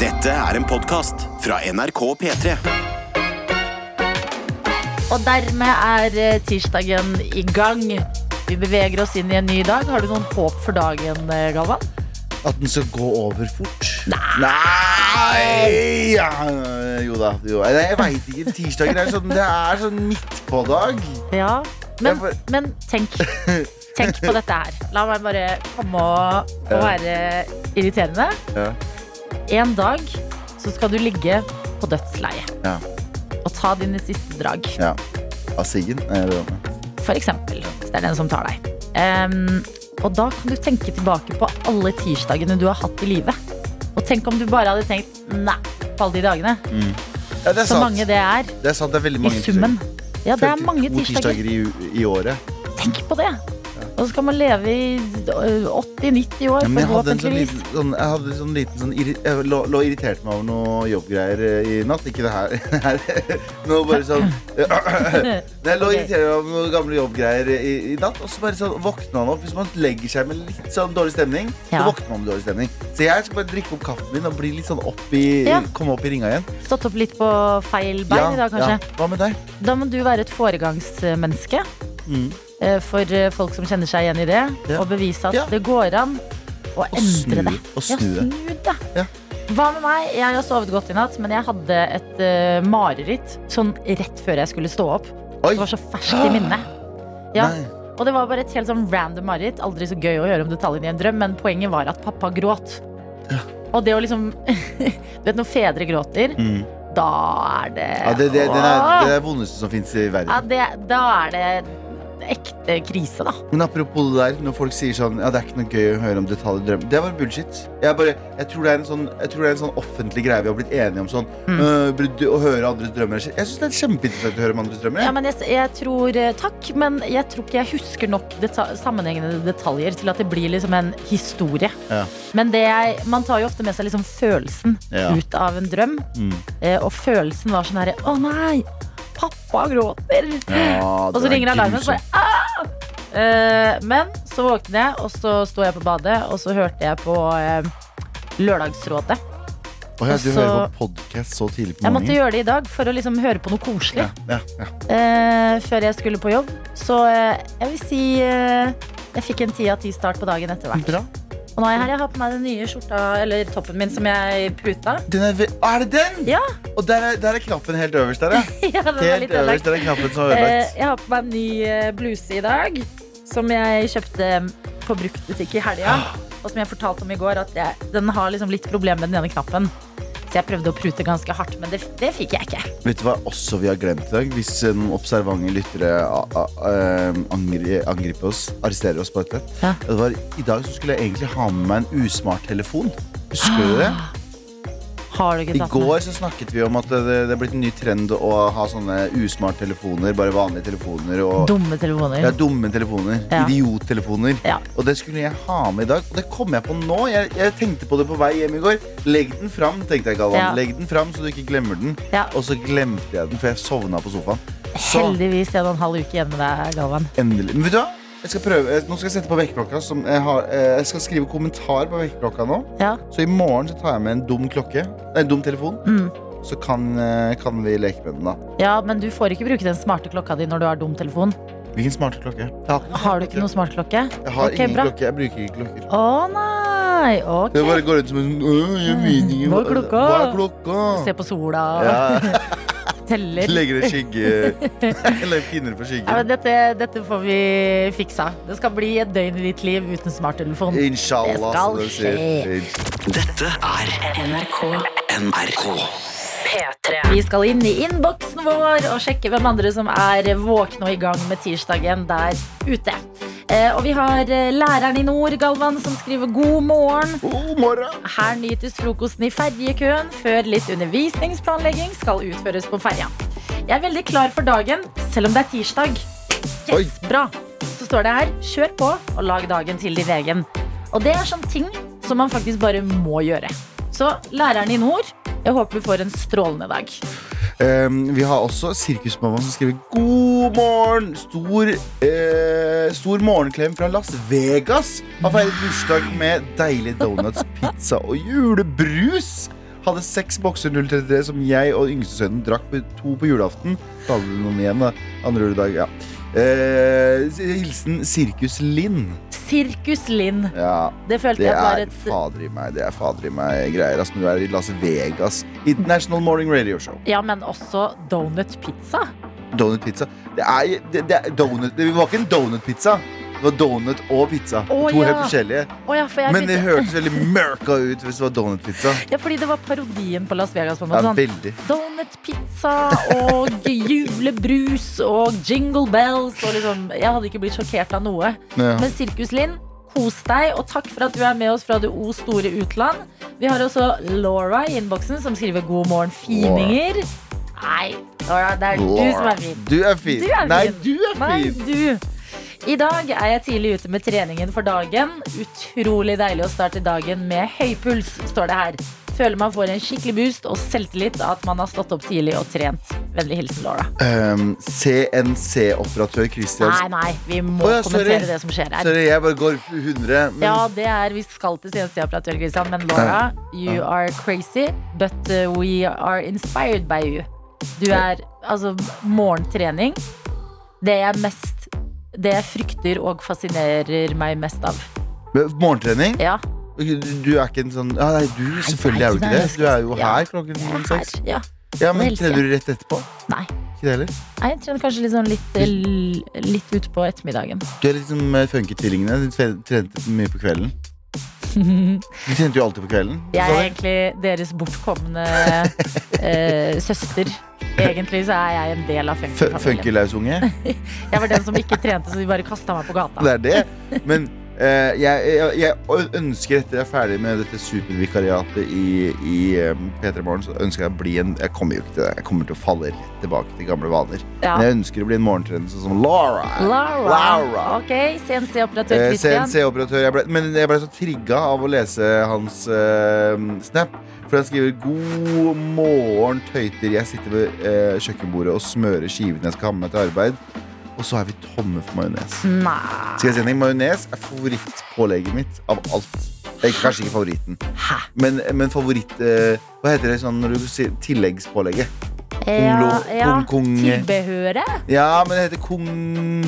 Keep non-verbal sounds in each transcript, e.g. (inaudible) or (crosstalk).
Dette er en podkast fra NRK P3. Og dermed er eh, tirsdagen i gang. Vi beveger oss inn i en ny dag. Har du noen håp for dagen, eh, Galvan? At den skal gå over fort? Nei! Ja, jo da. Jo. Nei, Jeg veit ikke. Tirsdager er sånn, det er sånn midt på dag. Ja. Men, får- men tenk, tenk på dette her. La meg bare komme og, og være irriterende. Ja. En dag så skal du ligge på dødsleiet Ja. og ta dine siste drag. ja. Av siggen? Nei, med. For eksempel, hvis det er den som tar deg. Em, og da kan du tenke tilbake på alle tirsdagene du har hatt i livet. Og tenk om du bare hadde tenkt nei på alle de dagene. Ja, det er Så sant. mange det er Det er sant, det er veldig i mange summen. Ja, det er mange 52 tirsdager. tirsdager i, i året. Tenk på det! Og så skal man leve i 80-90 år, Ja, men jeg hadde en sånn sånn, jeg hadde en sånn liten sånn Jeg lå, lå irritert meg over noe jobbgreier eh, i natt. Ikke det her. (laughs) Nå bare sånn (clears throat) jeg lå irritert irritert over noen gamle jobbgreier i, i natt, og så bare sånn våkna han opp. Hvis man legger seg med litt sånn dårlig stemning, Ja. så våkner man med dårlig stemning. Så jeg skal bare drikke opp kaffen min og bli litt sånn opp i, Ja. komme opp i ringa igjen. Stått opp litt på feil bein i dag, kanskje. ja. Hva med deg? Da må du være et foregangsmenneske Mm. Eh, for eh, folk som kjenner seg igjen i det, Ja. og bevise at Ja. det går an å endre snu- det. og snu ja, det. snu det. Ja. Hva med meg? Jeg har sovet godt i natt, men jeg hadde et uh, mareritt sånn rett før jeg skulle stå opp. Oi! Det var så ferskt i minnet. Ja. Og det var bare et helt sånn random mareritt. Aldri så gøy å høre om detaljene i en drøm, men poenget var at pappa gråt. Og det å liksom (laughs) Du vet når fedre gråter, Mm. da er det Ja, det, det, det, er, det er vondeste som fins i verden. ja, det, Da er det ekte krise, da. Men apropos det der, når folk sier sånn Ja, det er ikke noe gøy å høre om detaljer i drømmen. Det bare bullshit. Jeg, bare, jeg, tror det er en sånn, jeg tror det er en sånn offentlig greie vi har blitt enige om. Sånn, Mm. øh, å høre andres drømmer. Jeg syns det er kjempeinteressant å høre om andres drømmer. Ja, men jeg, jeg tror eh, Takk, men jeg tror ikke jeg husker nok deta sammenhengende detaljer til at det blir liksom en historie. Ja. Men det jeg, man tar jo ofte med seg liksom følelsen Ja. ut av en drøm. Mm. Eh, og følelsen var sånn herre Å nei! Pappa gråter! Ja, Og så er ringer alarmen, og så bare! Eh, Men så våkner jeg, og så sto jeg på badet, og så hørte jeg på uh, Lørdagsrådet. Oh, ja, du så- hører på podkast så tidlig på morgenen? Jeg måtte gjøre det i dag for å liksom høre på noe koselig. Ja, ja, ja. eh, før jeg skulle på jobb. Så jeg vil si jeg fikk en ti av ti start på dagen etter hvert. Bra. Og nå er jeg her. Jeg har på meg den nye skjorta, eller toppen min, som jeg puta. Den er, er det den? Ja, Og der er, der er knappen helt øverst der, (laughs) ja. den Helt litt øverst der er knappen som er Eh, ødelagt. jeg har på meg en ny eh, bluse i dag, som jeg kjøpte på bruktbutikk i helga. (gasps) Og som jeg fortalte om i går, at jeg, den har liksom litt problemer med den ene knappen. Så jeg prøvde å prute ganske hardt, men det, det fikk jeg ikke. Vet du hva også vi har glemt i dag? Hvis eh, noen observante lyttere eh, angri, angriper oss, arresterer oss på dette. Ja. Det var, I dag skulle jeg egentlig ha med meg en usmart telefon. Husker du det? Har du ikke I tatt går så snakket vi om at det, det er blitt en ny trend å ha sånne usmart telefoner. Bare vanlige telefoner. Og, dumme telefoner? ja, dumme telefoner. Ja. Idiottelefoner. Ja. Og det skulle jeg ha med i dag. Og det kom jeg på nå. Jeg, jeg tenkte på det på vei hjem i går. Legg den fram, tenkte jeg, Galvan. Ja. Legg den fram så du ikke glemmer den. Ja. Og så glemte jeg den, for jeg sovna på sofaen. Så Heldigvis en og en halv uke igjen med deg, Galvan. endelig Men vet du hva? Jeg skal prøve, eh, nå skal jeg sette på vekkerklokka. Jeg, har, eh, jeg skal skrive kommentar på vekkerklokka nå. Ja. Så i morgen så tar jeg med en dum klokke. Nei, en dum telefon. Mm. Så kan, eh, kan vi leke med den, da. ja, men du får ikke bruke den smarte klokka di når du har dum telefon. Hvilken smarte klokke? Har, Har du ikke noen smart klokke? Jeg har okay, ingen bra. klokke. Jeg bruker ikke klokker. Å nei! Ok. Det bare går ut som en sånn «Åh, Jeg vet ikke Hva er klokka?» Hva er klokka? Se på sola, Ja, (laughs) teller. Legger en skygge (laughs) Eller pinner på Ja, dette, dette får vi fiksa. Det skal bli et døgn i ditt liv uten smarttelefon. Inshallah. Det skal sier. Dette er NRK. NRK. P3. Vi skal inn i innboksen vår og sjekke hvem andre som er våkne og i gang med tirsdagen der ute. Eh, og vi har eh, læreren i nord, Galvan, som skriver god morgen. God morgen. Her nytes frokosten i ferjekøen før litt undervisningsplanlegging skal utføres på ferja. Jeg er veldig klar for dagen, selv om det er tirsdag. Oi. Yes, bra. Så står det her, kjør på og lag dagen til din egen. Og det er sånn ting som man faktisk bare må gjøre. Så læreren i nord, jeg håper du får en strålende dag. Um, vi har også Sirkusmamma som skriver God morgen! Stor, eh, stor morgenklem fra Las Vegas. Har feiret bursdag med deilig donuts, pizza og julebrus. hadde seks bokser 033 som jeg og yngstesønnen drakk to på julaften. Så hadde vi noen igjen, da. Andre juledag, ja. Eh, hilsen Sirkus Linn. Sirkus Linn. Ja, Det følte det jeg var et fader i meg. Det er fader i meg greier. Altså, du er i Las Vegas. International Morning Radio Show. Ja, men også donut pizza. Donut pizza. Det er, det, det er donut Det var ikke en donut-pizza. Det var donut og pizza. Oh, to ja. helt forskjellige. Oh, ja, for Men det hørtes veldig mørka ut hvis det var donut-pizza. ja, fordi det var parodien på Las Vegas. på en måte sånn. veldig. Donut-pizza og (laughs) julebrus og jingle bells. Og liksom, jeg hadde ikke blitt sjokkert av noe. Ja. Men Sirkus Linn, kos deg, og takk for at du er med oss fra det O store utland. Vi har også Laura i innboksen som skriver 'God morgen, fininger'. Nei, Laura, det er du som er fin. Du er fin. Du er Nei, du er Nei, du. I dag er jeg tidlig ute med treningen for dagen. Utrolig deilig å starte dagen med høy puls, står det her. Føler man får en skikkelig boost og selvtillit av at man har stått opp tidlig og trent. Vennlig hilsen Laura. Um, CNC-operatør Christian. Nei, nei, vi må oh, ja, sorry. kommentere det som skjer her. Sorry, jeg bare går 100. Men Ja, det er Vi skal til CNC-operatør, Christian, men Laura, you are crazy, but uh, we are inspired by you. Du er altså morgentrening. Det jeg mest Det jeg frykter og fascinerer meg mest av. morgentrening? Ja, Du, er ikke en sånn ja, Nei, du selvfølgelig er du ikke det. Du er jo her klokken seks. Ja. Ja, men trener du rett etterpå? Nei. Nei, Jeg trener kanskje litt sånn litt, eh, litt utpå ettermiddagen. Du er litt som funketvillingene. Du tre- trente mye på kvelden. (laughs) Du trente jo alltid på kvelden. Jeg er egentlig deres bortkomne (laughs) eh, søster. Egentlig så er jeg en del av F- funkfamilien. Funky-lausunge. (laughs) Jeg var den som ikke trente, så de bare kasta meg på gata. Det er det. Men jeg, jeg, jeg ønsker etter jeg er ferdig med dette supervikariatet i, i eh, P3 Morgen, så ønsker jeg å bli en Jeg kommer jo ikke til det. Jeg kommer til å falle rett tilbake til gamle vaner. Ja. Men jeg ønsker å bli en morgentrener sånn som Laura. Laura. Laura. Ok, CNC-operatør Eh, ble- Men jeg ble så trigga av å lese hans eh, snap. For han skriver 'God morgen, tøyter. Jeg sitter ved eh, kjøkkenbordet og smører skivene jeg skal ha med meg til arbeid'. Og så er vi tomme for majones. Skal jeg si en? Majones er favorittpålegget mitt av alt. Kanskje ikke favoritten, Hæ? men, men favoritt eh, Hva heter det sånn når du sier tilleggspålegget? Ja, Konglo- ja. kong- kong- Tilbehøret? Ja, men det heter kong...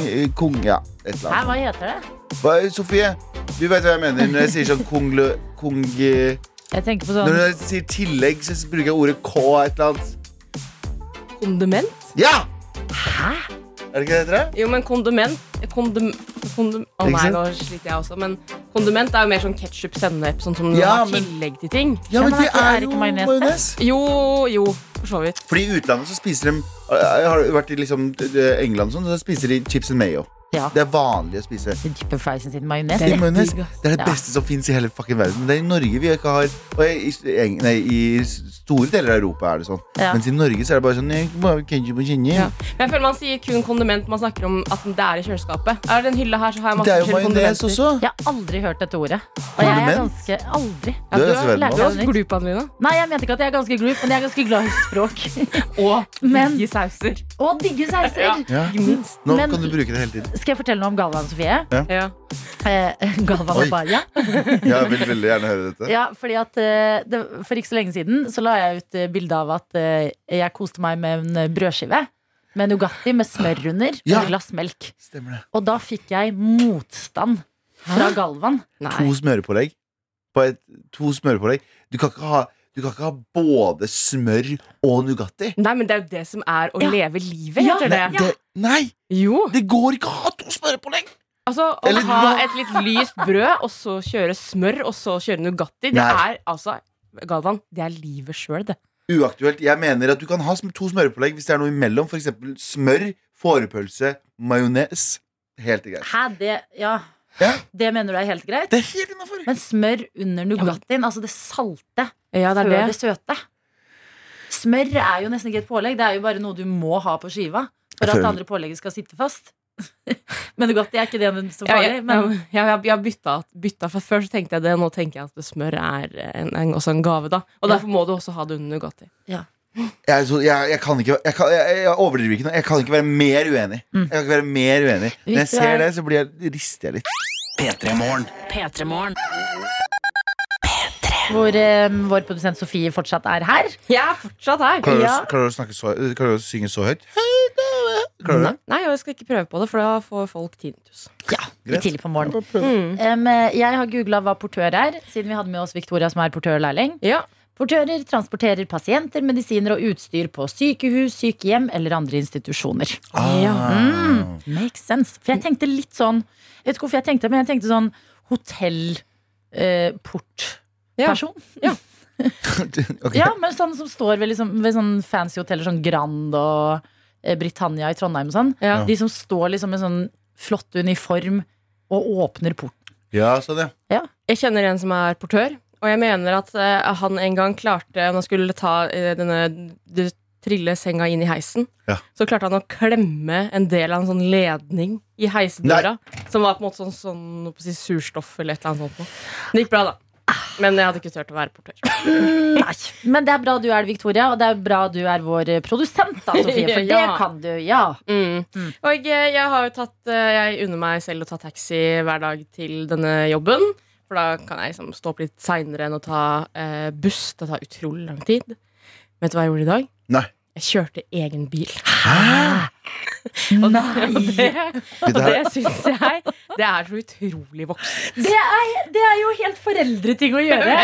eh, Kong... Ja, et eller Hæ, annet. hva heter det? Hva, Sofie, du vet hva jeg mener når jeg sier sånn kongle... Kong... eh, Jeg tenker på Når sånn jeg sier tillegg, så bruker jeg ordet K et eller annet. Kondiment? Ja! Hæ? Er det ikke det det heter? Jo, men kondiment Kondiment kondum, Å nei, nå sliter jeg også. Men kondiment er jo mer sånn ketsjup, sennep, sånn som Ja, har men- tillegg til ting. Ja, Ja, men det er jo majones. Jo, jo, for så vidt. Fordi i utlandet så spiser de Jeg har vært i liksom eh, England, sånn, så spiser de chips and mayo. Ja. Det er vanlig å spise. Dipper friesen sin majones. Det Det det er det Ja. beste som fins i hele fucking verden. Men det er i Norge vi ikke har Og i, nei, i store deler av Europa er det sånn. Ja. Mens i Norge så er det bare sånn. Ja. Men jeg føler man sier kun kondiment. Man snakker om at det er i kjøleskapet. Er det en hylle her, så har jeg masse Det er jo majones også. Jeg har aldri hørt dette ordet. Og jeg er ganske Aldri. Ja, Du er du, er, er ganske glup, Adelina. Nei, jeg mente ikke at jeg er ganske glup, men jeg er ganske glad i språk. (laughs) Og digge sauser. Og digge sauser. Ja. Ja. Ikke minst. Nå Men- kan du bruke det hele tiden. Skal jeg fortelle noe om Galvan, Sofie? Ja. Eh, (laughs) Galvan Oi. og Baja. (laughs) Jeg vil veldig gjerne høre dette. Ja, fordi at eh, det, For ikke så lenge siden så la jeg ut eh, bilde av at eh, jeg koste meg med en brødskive. Med Nugatti med smør (gasps) under Ja. og et glass melk. Stemmer det. Og da fikk jeg motstand fra Galvan. Nei. To smørepålegg. På et, to smørepålegg. Du kan ikke ha du kan ikke ha både smør og Nugatti. Nei, men det er jo det som er å Ja. leve livet, Ja. heter det. Nei, det, nei, Jo. det går ikke å ha to smørpålegg! Altså, Å Eller ha hva? et litt lyst brød, og så kjøre smør, og så kjøre Nugatti, det Nei. er altså Galvan, det er livet sjøl, det. Uaktuelt. Jeg mener at du kan ha to smørpålegg hvis det er noe imellom. Eksempel smør, fårepølse, majones. Helt greit. Hæ, det Ja. Ja. Det mener du er helt greit? Det er helt innafor. Men smør under Nugattien, altså det salte Ja, det før det det. søte. Smør er jo nesten ikke et pålegg, det er jo bare noe du må ha på skiva for at det andre pålegget skal sitte fast. (laughs) men Nugatti er ikke det så farlig. jeg, jeg, jeg, jeg har bytta, bytta, for Før så tenkte jeg det, nå tenker jeg at smør er en, en, også en gave. da Og Ja. derfor må du også ha det under Nugatti. Jeg, så, jeg, jeg kan ikke jeg, kan, jeg, jeg overdriver ikke noe. Jeg kan ikke være mer uenig. Mm. Jeg kan ikke være mer uenig Når jeg ser er- det, så blir jeg, rister jeg litt. P3 Morgen. P3 Morgen. hvor eh, vår produsent Sofie fortsatt er her. Jeg er fortsatt her. Klarer du, Ja. klarer du å snakke så Klarer du å synge så høyt? Klarer du det? Nei, jeg skal ikke prøve på det, for da får folk tinnitus. Ja, Greit. tidlig på morgenen. Mm. Em, jeg har googla hva portør er, siden vi hadde med oss Victoria som er portørlærling. Ja. Portører transporterer pasienter, medisiner og utstyr på sykehus, sykehjem eller andre institusjoner. Ah. Mm, makes sense. For jeg tenkte litt sånn Jeg vet ikke hvorfor jeg tenkte men jeg tenkte sånn hotellportperson. Ja. (laughs) Ok. Ja, men sånn som står ved, liksom, ved sånn fancy hoteller, sånn Grand og eh, Britannia i Trondheim og sånn. Ja. De som står liksom med sånn flott uniform og åpner porten. Ja, sånn, ja. Jeg kjenner en som er portør, og jeg mener at eh, han en gang klarte Når han skulle ta eh, denne du, trille senga inn i heisen, Ja. så klarte han å klemme en del av en sånn ledning i heisdøra. Som var på en måte sånn, sånn hva skal jeg si, surstoff eller et eller annet sånt. noe. Det gikk bra, da. Men jeg hadde ikke turt å være portør. (laughs) Nei, men det er bra du er det, Victoria, og det er bra du er vår eh, produsent, da, Sofie. For (laughs) det Ja. kan du, ja. Mm. Mm. Og eh, jeg har jo tatt eh, Jeg unner meg selv å ta taxi hver dag til denne jobben. For da kan jeg liksom stå opp litt seinere enn å ta eh, buss. Det tar utrolig lang tid. Vet du hva jeg gjorde i dag? Nei. Jeg kjørte egen bil. (laughs) Nei! Og det, og Dette her- det syns jeg Det er så utrolig voksent. Det er, det er jo helt foreldreting å (laughs) gjøre.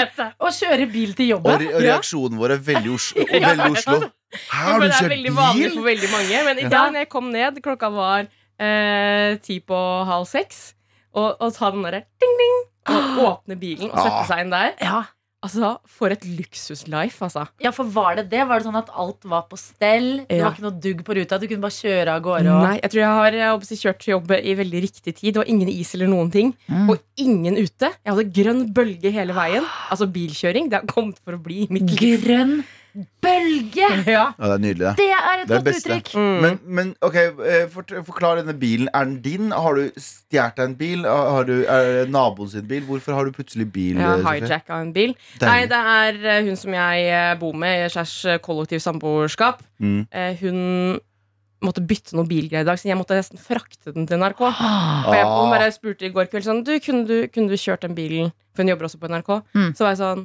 Å kjøre bil til Og, jobben. re og reaksjonen vår er veldig Oslo. (laughs) Og veldig Oslo. Hæ, har du kjørt bil? det er veldig vanlig for veldig mange. Men i dag når jeg kom ned, klokka var eh, ti på halv seks, og, og ta den derre ding-ding, og åpne bilen og sette Ah. seg inn der Ja. Altså, For et luksuslife, altså. ja, for var det det? Var det sånn at alt var på stell? Det var ikke noe dugg på ruta? Du kunne bare kjøre av gårde? Og... Nei, jeg tror jeg har jeg å kjørt til jobb i veldig riktig tid. Det var ingen is eller noen ting. Mm. Og ingen ute. Jeg hadde grønn bølge hele veien. Altså bilkjøring. Det har kommet for å bli mitt liv. Grønn bølge! Ja. Ja, det er nydelig, det. Det er et Det er godt beste. uttrykk. Mm. Men, men ok, for, forklar denne bilen. Er den din? Har du stjålet deg en bil? Har du, er det naboen sin bil? Hvorfor har du plutselig bil? Har eh, hijacka en bil. Deilig. Nei, det er eh, hun som jeg eh, bor med Kjærs kollektiv samboerskap. Mm. Eh, Hun måtte bytte noen bilgreier i dag, så jeg måtte nesten frakte den til NRK. Ah. Og jeg hun Ah. bare spurte i går kveld sånn Du, kunne du, kunne du kjørt den bilen? For hun jobber også på NRK. Mm. Så var jeg sånn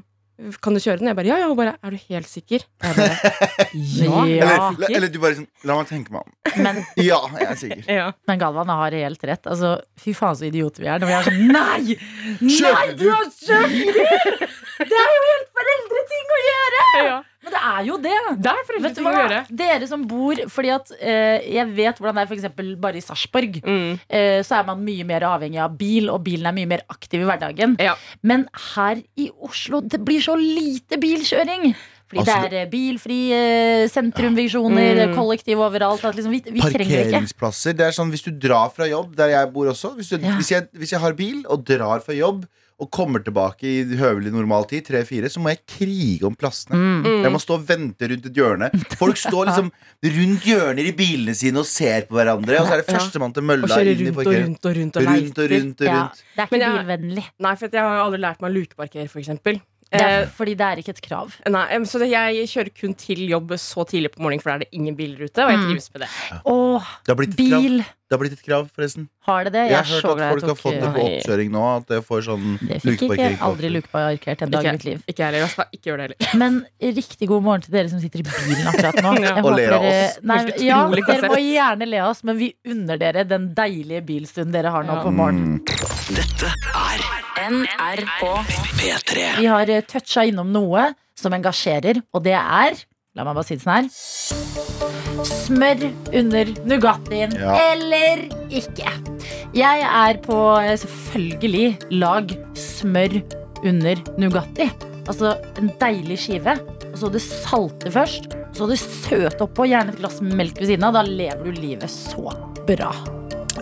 Kan du kjøre den? Jeg bare ja, ja. Hun bare Er du helt sikker? Jeg bare (laughs) ja. Ja. Eller, eller du bare sånn La meg tenke meg om. Men, (laughs) Ja, jeg er sikker. ja. men Galvan har reelt rett. Altså, fy faen så idioter vi er når vi er sånn Nei! Nei, du har kjøpt bil! Det er jo helt foreldreting å gjøre! ja. Men det er jo det. Det er Vet du hva? å gjøre. Dere som bor Fordi at eh, jeg vet hvordan det er eksempel bare i Sarpsborg. Mm. Eh, så er man mye mer avhengig av bil, og bilen er mye mer aktiv i hverdagen. Ja. Men her i Oslo, det blir så lite bilkjøring. Fordi Altså, det er bilfri bilfrie eh, sentrumvisjoner, Mm. kollektiv overalt. At liksom, vi, vi trenger det ikke. Det er sånn Hvis du drar fra jobb, der jeg bor også Hvis, du, Ja. hvis, jeg, hvis jeg har bil og drar fra jobb og kommer tilbake i høvelig normal tid, tre-fire, så må jeg krige om plassene. Mm. Jeg må stå og vente rundt et hjørne. Folk står liksom rundt hjørner i bilene sine og ser på hverandre, og så er det førstemann til Og mølla kjøre inn i rundt og rundt og rundt og Rundt og rundt og Ja, det er ikke bilvennlig. Nei, for jeg har aldri lært meg å lukeparkere, for eksempel. Det er, Eh, fordi det er ikke et krav. nei, så det, jeg kjører kun til jobb så tidlig på morgenen, for da er det ingen biler ute, og jeg Mm. trives med det. Åh, Det har blitt et krav. Det har blitt et krav, forresten. Har det det? Jeg har er hørt at folk tok... har fått det på oppkjøring nå. At det får sånn Det fikk ikke aldri lukeparkert en dag i mitt liv. Ikke heller. Jeg skal ikke gjøre det heller. Men riktig god morgen til dere som sitter i bilen akkurat nå. (laughs) Ja. Og ler av oss. Nei, ja, dere må gjerne le av oss, men vi unner dere den deilige bilstunden dere har nå Ja. på morgenen. Dette er NRK. P3. Vi har eh, toucha innom noe som engasjerer, og det er La meg bare si det sånn her. Smør under Nugattien Ja. eller ikke. Jeg er på eh, selvfølgelig lag smør under Nugatti. Altså en deilig skive. Og så det salte først. Så det søte oppå. Gjerne et glass melk ved siden av. Da lever du livet så bra.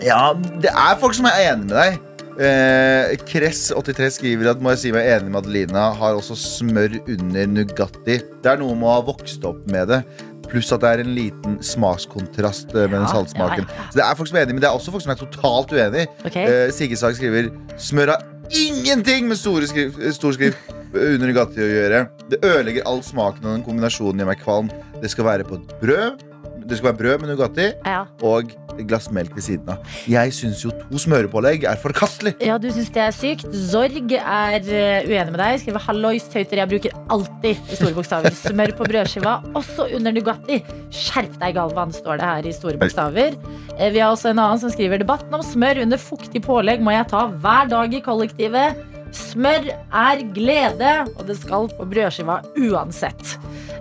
Ja, det er folk som er enig med deg. Eh, Kress83 skriver at må jeg si meg enig med Adelina. Har også smør under Nugatti. Det er noe med å ha vokst opp med det. Pluss at det er en liten smakskontrast eh, med den saltsmaken. ja, ja. Så det er folk som er enig, men det er også folk som er totalt uenig. Okay. Eh, Sigge Sag skriver smør har ingenting med store skrift, stor skrift under Nugatti å gjøre. Det ødelegger all smaken, og den kombinasjonen gjør meg kvalm. Det skal være på et brød. Det skal være brød med Nugatti Ja. og et glass melk ved siden av. Jeg syns jo to smørepålegg er forkastelig. ja, du syns det er sykt. Zorg er eh, uenig med deg. Skriver 'hallois tøyter'. Jeg bruker alltid i store bokstaver. (laughs) Smør på brødskiva, også under Nugatti. Skjerp deg, Galvan, står det her i store bokstaver. Eh, Vi har også en annen som skriver 'debatten om smør under fuktig pålegg må jeg ta hver dag i kollektivet'. Smør er glede, og det skal på brødskiva uansett.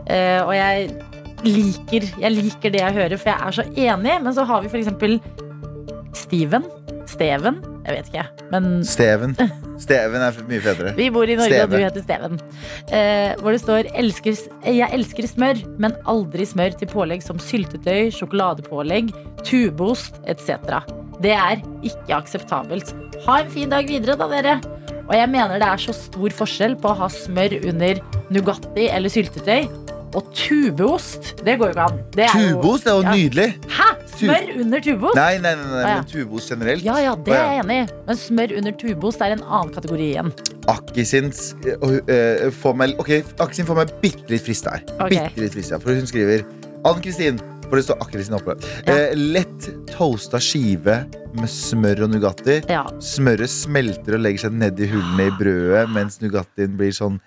Uh, og jeg liker, jeg liker det jeg hører, for jeg er så enig. Men så har vi f.eks. Steven. Steven? Jeg vet ikke. Men Steven. Steven er mye fetere. vi bor i Norge, Steve. og du heter Steven. Eh, hvor det står elsker, 'Jeg elsker smør, men aldri smør til pålegg som syltetøy, sjokoladepålegg, tubeost etc.' Det er ikke akseptabelt. Ha en fin dag videre, da, dere. Og jeg mener det er så stor forskjell på å ha smør under Nugatti eller syltetøy og tubeost. Det går jo ikke an. Det er jo- Tubeost er jo Ja. nydelig. Hæ? Smør under tubeost? Nei, nei, nei, nei Ah, ja. men tubeost generelt. Ja, ja, det er jeg enig i. Men smør under tubeost er en annen kategori igjen. Akkisins uh, får meg Ok, Akkisin får meg bitte litt frist der. Ok. Bitte litt frist, ja, For hun skriver Ann Kristin, for det står Akkisin oppe. Ja. Eh, lett toasta skive med smør og Nugatti. Ja. Smøret smelter og legger seg nedi hullene i brødet, mens Nugattien blir sånn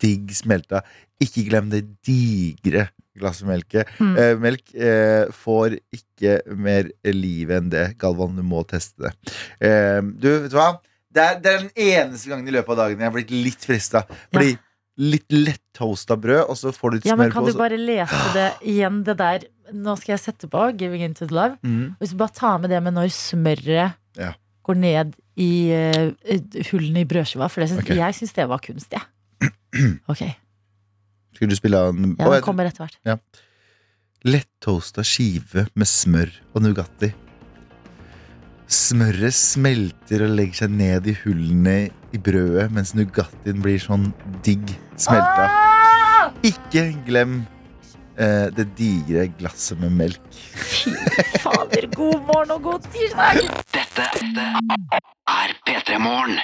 digg smelta. Ikke glem det digre glasset melk. Mm. Eh, melk eh, får ikke mer liv enn det. Galvan, du må teste det. Eh, du, vet du hva? Det er, det er den eneste gangen i løpet av dagen jeg har blitt litt frista. Fordi litt lett toasta brød, og så får du litt Ja, men på. kan du bare lese det igjen, det der Nå skal jeg sette på 'Giving Into The Love'. Mm. Hvis du bare tar med det med når smøret Ja. går ned i uh, hullene i brødskiva. For det syns, Ok. jeg syns det var kunst, jeg. (clears throat) Ok, Skulle du spille en ja, den kommer etter hvert. Lettoasta skive med smør og Nugatti. Smøret smelter og legger seg ned i hullene i brødet, mens Nugattien blir sånn digg smelta. Ah! Ikke glem eh, det digre glasset med melk. Fy fader, god morgen og god tirsdag! Dette er P3 Morgen.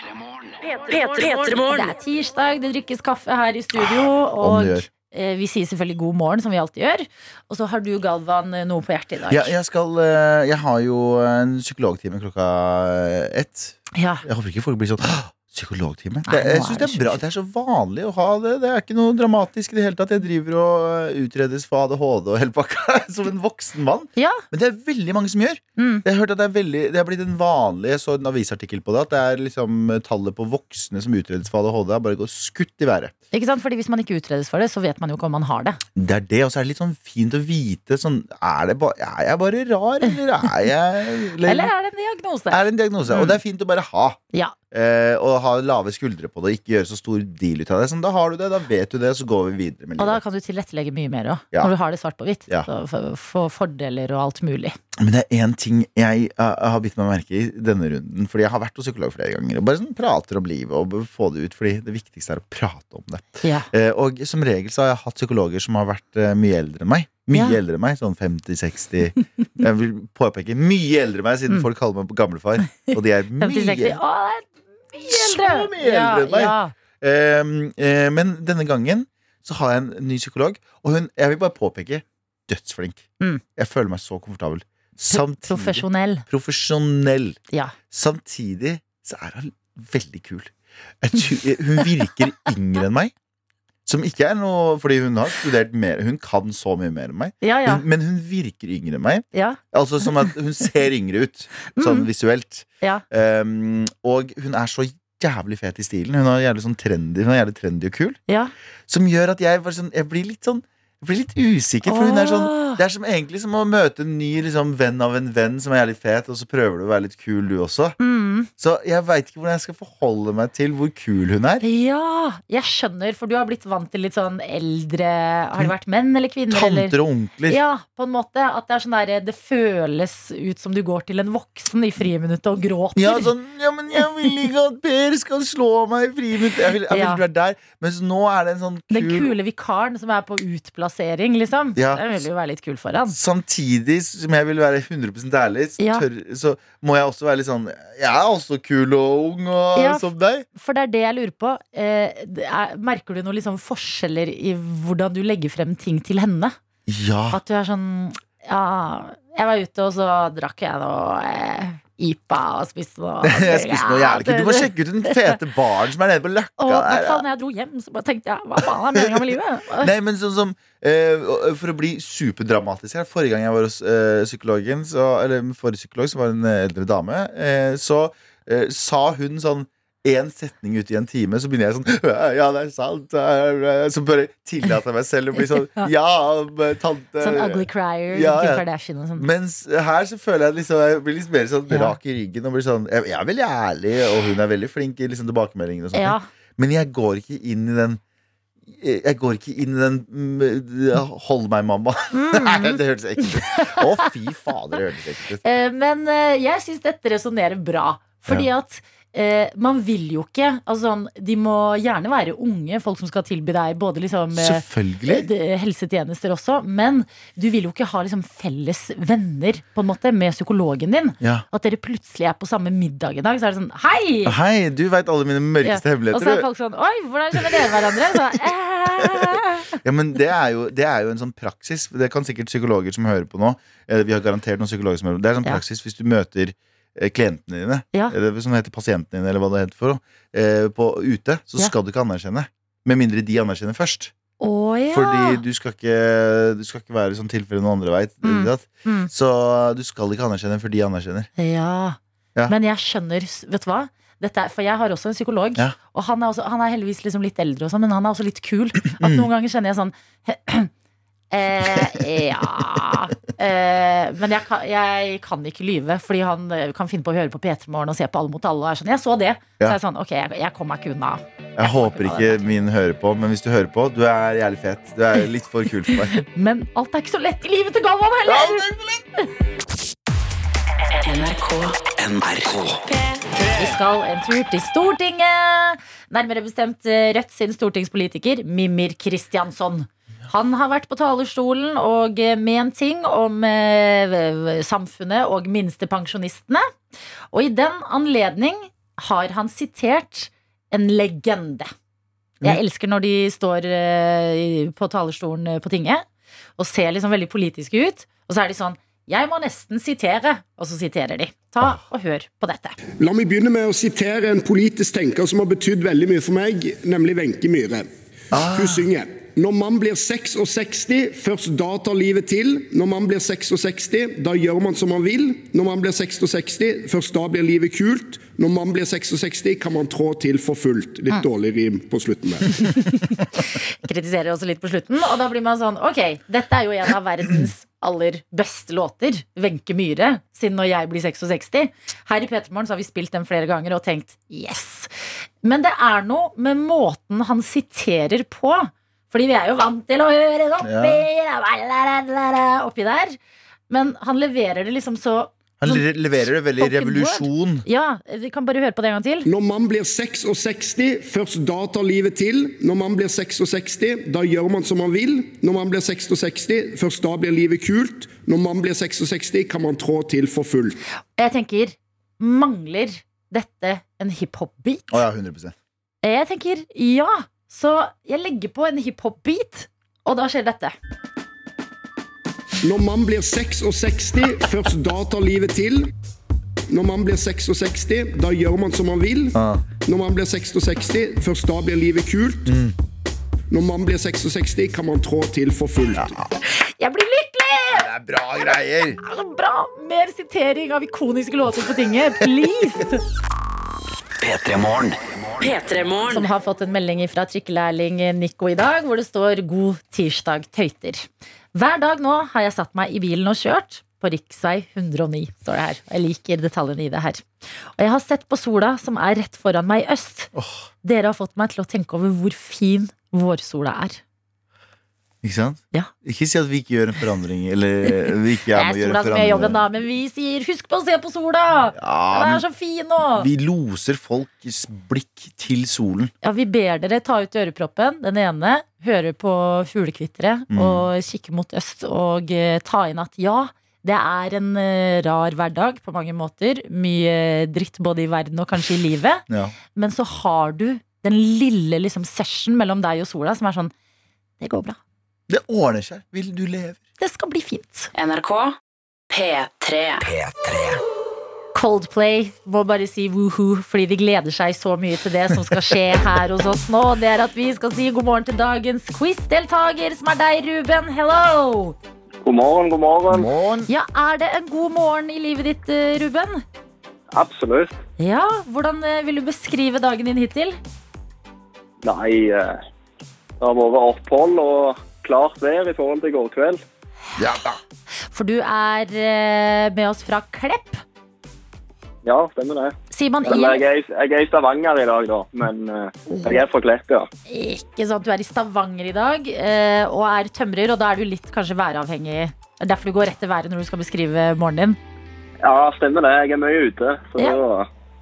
Det er tirsdag, det drikkes kaffe her i studio. Og eh, vi sier selvfølgelig god morgen, som vi alltid gjør. Og så har du, Galvan, eh, noe på hjertet i dag. Ja, jeg, skal, eh, jeg har jo en psykologtime klokka ett. Ja. Jeg håper ikke folk blir sånn «Åh, Psykologtime? Det, jeg er synes det er bra. Det er så vanlig å ha det. Det er ikke noe dramatisk i det hele tatt. Jeg driver og eh, utredes for ADHD og hele pakka (laughs) som en voksen mann. Ja. Men det er veldig mange som gjør. Mm. Jeg har hørt at Det er veldig Det har blitt en vanlig Jeg så en avisartikkel på det. At det er liksom tallet på voksne som utredes for ADHD, har bare gått skutt i været. Ikke sant? Fordi Hvis man ikke utredes for det, så vet man jo ikke om man har det. Det er det, og så er det litt sånn fint å vite sånn, Er, det ba, er jeg bare rar, eller er jeg (laughs) Eller er det en diagnose? er det en diagnose? Mm. Og det er fint å bare ha. Ja. Eh, og ha lave skuldre på det, ikke gjøre så stor deal ut av det. Sånn, da har du det, da vet du det, så går vi videre med Og da kan du tilrettelegge mye mer òg, Ja. når du har det svart på hvitt. Ja. Så Få for fordeler og alt mulig. Men det er én ting jeg jeg har bitt meg merke i denne runden. Fordi jeg har vært hos psykolog flere ganger og bare sånn prater om livet og få det ut. Fordi det viktigste er å prate om det. Ja. Eh, og som regel så har jeg hatt psykologer som har vært eh, mye eldre enn meg. Mye Ja. eldre enn meg, sånn 50-60. Jeg vil påpeke mye eldre enn meg, siden Mm. folk kaller meg gamlefar. Og de er (laughs) 50-60. mye Å, det er mye Så eldre! mye eldre enn meg. Ja, ja. Eh, eh, Men denne gangen så har jeg en ny psykolog, og hun, jeg vil bare påpeke, dødsflink. Mm. Jeg føler meg så komfortabel. Samtidig Profesjonell. profesjonell. Ja. Samtidig så er hun veldig kul. Tror, hun virker yngre enn meg. Som ikke er noe Fordi hun har studert mer Hun kan så mye mer enn meg. Ja, ja. Hun, men hun virker yngre enn meg. ja. Altså som at Hun ser yngre ut, (laughs) sånn Mm. visuelt. Ja. Um, og hun er så jævlig fet i stilen. Hun er jævlig sånn trendy Hun er jævlig trendy og kul. ja. Som gjør at jeg, sånn, jeg blir litt sånn Jeg blir litt usikker. For hun er sånn det er som egentlig som å møte en ny liksom, venn av en venn som er litt fet, og så prøver du å være litt kul, du også. Mm. Så jeg veit ikke hvordan jeg skal forholde meg til hvor kul hun er. Ja, jeg skjønner, for du har blitt vant til litt sånn eldre Har det vært menn eller kvinner? eller? Tanter og onkler. Ja, på en måte. At det er sånn der, det føles ut som du går til en voksen i friminuttet og gråter. Ja, sånn, ja, men jeg vil ikke at Per skal slå meg i friminuttet. Jeg vil, jeg vil Ja. være der. Mens nå er det en sånn Den kule vikaren som er på utplassering, liksom. Ja. Den vil jo være litt kul for han. Samtidig som jeg vil være 100 ærlig, så, Ja. tør, så må jeg også være litt sånn Jeg er også kul og ung og Ja. som deg. For det er det jeg lurer på. Eh, er, merker du noen liksom forskjeller i hvordan du legger frem ting til henne? Ja. At du er sånn Ja, jeg var ute, og så drakk jeg noe eh, IPA og spiste noe (laughs) Jeg spiste noe jævlig kult. Du må sjekke ut den fete baren som er nede på Løkka. Og hvert fall når jeg dro hjem, så bare tenkte jeg hva faen er meninga med livet? (laughs) Nei, men sånn som uh, For å bli superdramatisk her Forrige gang jeg var hos uh, psykologen så, Eller forrige psykolog, som var en eldre dame uh, Så sa hun sånn en setning ut i en time, så begynner jeg sånn (laughs) Ja, det er sant. Så bare tillater jeg meg selv å bli sånn (laughs) Ja, tante Sånn ugly crier, Ja, ja. Kardashian og sånn. Mens her så føler jeg liksom Jeg blir liksom mer sånn rak i ryggen og blir sånn Jeg, jeg er veldig ærlig, og hun er veldig flink i liksom tilbakemeldingene og sånn. Ja, Men jeg går ikke inn i den Jeg går ikke inn i den mm, Hold meg, mamma. (laughs) Nei, mm. det hørtes ekkelt ut. Å, fy fader, det hørtes ekkelt ut. Eh, Men eh, jeg syns dette resonnerer bra. Fordi at eh, man vil jo ikke altså, sånn, De må gjerne være unge, folk som skal tilby deg både liksom eh, eh, helsetjenester også, men du vil jo ikke ha liksom felles venner på en måte med psykologen din. Ja. At dere plutselig er på samme middag en dag, så er det sånn Hei! Hei, du veit alle mine mørkeste Ja. Og så er folk sånn Oi, hvordan kjenner dere hverandre? Så. Ja, men det er, jo, det er jo en sånn praksis. Det kan sikkert psykologer som hører på nå. Vi har garantert noen psykologer som hører på. Det er en sånn praksis hvis du møter klientene dine, Ja. eller som heter pasientene dine, eller hva det heter for noe, eh, på ute, så Ja. skal du ikke anerkjenne. Med mindre de anerkjenner først. Oh, ja. Fordi du skal ikke, du skal ikke være i sånn tilfelle noen andre veit. Mm. Mm. Så du skal ikke anerkjenne før de anerkjenner. Ja. Ja. Men jeg skjønner, vet du hva? Er, for jeg har også en psykolog, Ja. og han er, også, han er heldigvis liksom litt eldre, og sånn, men han er også litt kul. At noen ganger kjenner jeg sånn (clears throat) eh, Ja eh, Men jeg kan, jeg kan ikke lyve, fordi han eh, kan finne på å høre på P3 Morgen og se på Alle mot alle. Og er sånn, jeg så det. Så er jeg sånn, ok, jeg, jeg kommer meg ikke unna. Jeg håper ikke min hører på, men hvis du hører på, du er jævlig fet. Du er litt for kul for meg. (laughs) Men alt er ikke så lett i livet til Galvan heller! NRK. Vi skal en tur til Stortinget. Nærmere bestemt eh, Rødt sin stortingspolitiker Mimir Kristjansson. Han har vært på talerstolen og eh, ment ting om eh, samfunnet og minstepensjonistene. Og i den anledning har han sitert en legende. Jeg elsker når de står eh, på talerstolen på tinget og ser liksom veldig politiske ut. Og så er de sånn Jeg må nesten sitere. Og så siterer de. Ta og hør på dette. La meg begynne med å sitere en politisk tenker som har betydd veldig mye for meg, nemlig Wenche Myhre. Hun synger Når man blir 66, først da tar livet til. Når man blir 66, da gjør man som man vil. Når man blir 66, først da blir livet kult. Når man blir 66, kan man trå til for fullt. Litt dårlig rim på slutten der. (laughs) kritiserer også litt på slutten. Og da blir man sånn, ok, dette er jo en av verdens aller beste låter. Wenche Myhre, siden når jeg blir 66. Her i Petermorgen så har vi spilt den flere ganger og tenkt yes. Men det er noe med måten han siterer på. Fordi vi er jo vant til å høre det oppi, oppi der. Men han leverer det liksom så Han sånn leverer det veldig revolusjon. Ja, vi kan bare høre på det en gang til. Når man blir 66, først da tar livet til. Når man blir 66, da gjør man som man vil. Når man blir 66, først da blir livet kult. Når man blir 66, kan man trå til for fullt. Jeg tenker, mangler dette en hiphop-beat? Å ja, 100% Jeg tenker ja. Så jeg legger på en hiphop-beat, og da skjer dette. Når man blir 66, først da tar livet til. Når man blir 66, da gjør man som man vil. Ah. Når man blir 66, først da blir livet kult. Når man blir 66, kan man trå til for fullt. Jeg blir lykkelig! Det er bra greier! Det er bra! Mer sitering av ikoniske låter på tinget, please! P3 Morgen. Som har fått en melding fra trikkelærling Nico i dag, hvor det står 'God tirsdag, tøyter'. Hver dag nå har jeg satt meg i bilen og kjørt. På riksvei 109, står det her. Jeg liker detaljene i det her. Og jeg har sett på sola som er rett foran meg i øst. Dere har fått meg til å tenke over hvor fin vårsola er. Ikke sant? Ja. Ikke si at vi ikke gjør en forandring, eller vi ikke er med å gjøre en gjør jobben, da, men vi sier 'husk på å se på sola'! Den er så fin nå! vi loser folks blikk til solen. Ja, vi ber dere ta ut øreproppen, den ene, høre på fuglekvitteret Mm. og kikke mot øst og eh, ta inn at ja, det er en eh, rar hverdag på mange måter. Mye dritt både i verden og kanskje i livet. Ja. Men så har du den lille liksom, session mellom deg og sola som er sånn Det går bra. Det ordner seg. Vil du lever? det skal bli fint. NRK P3. P3. Coldplay må bare si woohoo, fordi de gleder seg så mye til det som skal skje her hos oss nå. Det er at vi skal si god morgen til dagens quiz-deltaker, som er deg, Ruben. Hello! God morgen, god morgen. Morgen. Ja, Er det en god morgen i livet ditt, eh, Ruben? Absolutt. Ja, Hvordan eh, vil du beskrive dagen din hittil? Nei, eh, det har vært opphold og klart vær i forhold til i går kveld. Ja da. For du er eh, med oss fra Klepp. Ja, stemmer det. Sier man Eller jeg er, jeg er i Stavanger i dag, da. Men eh, jeg er fra Klepp, ja. Ikke sant, du er i Stavanger i dag eh, og er tømrer, og da er du litt kanskje væravhengig. Det er derfor du går rett til været når du skal beskrive morgenen din. Ja, stemmer det. Jeg er mye ute. Så Ja.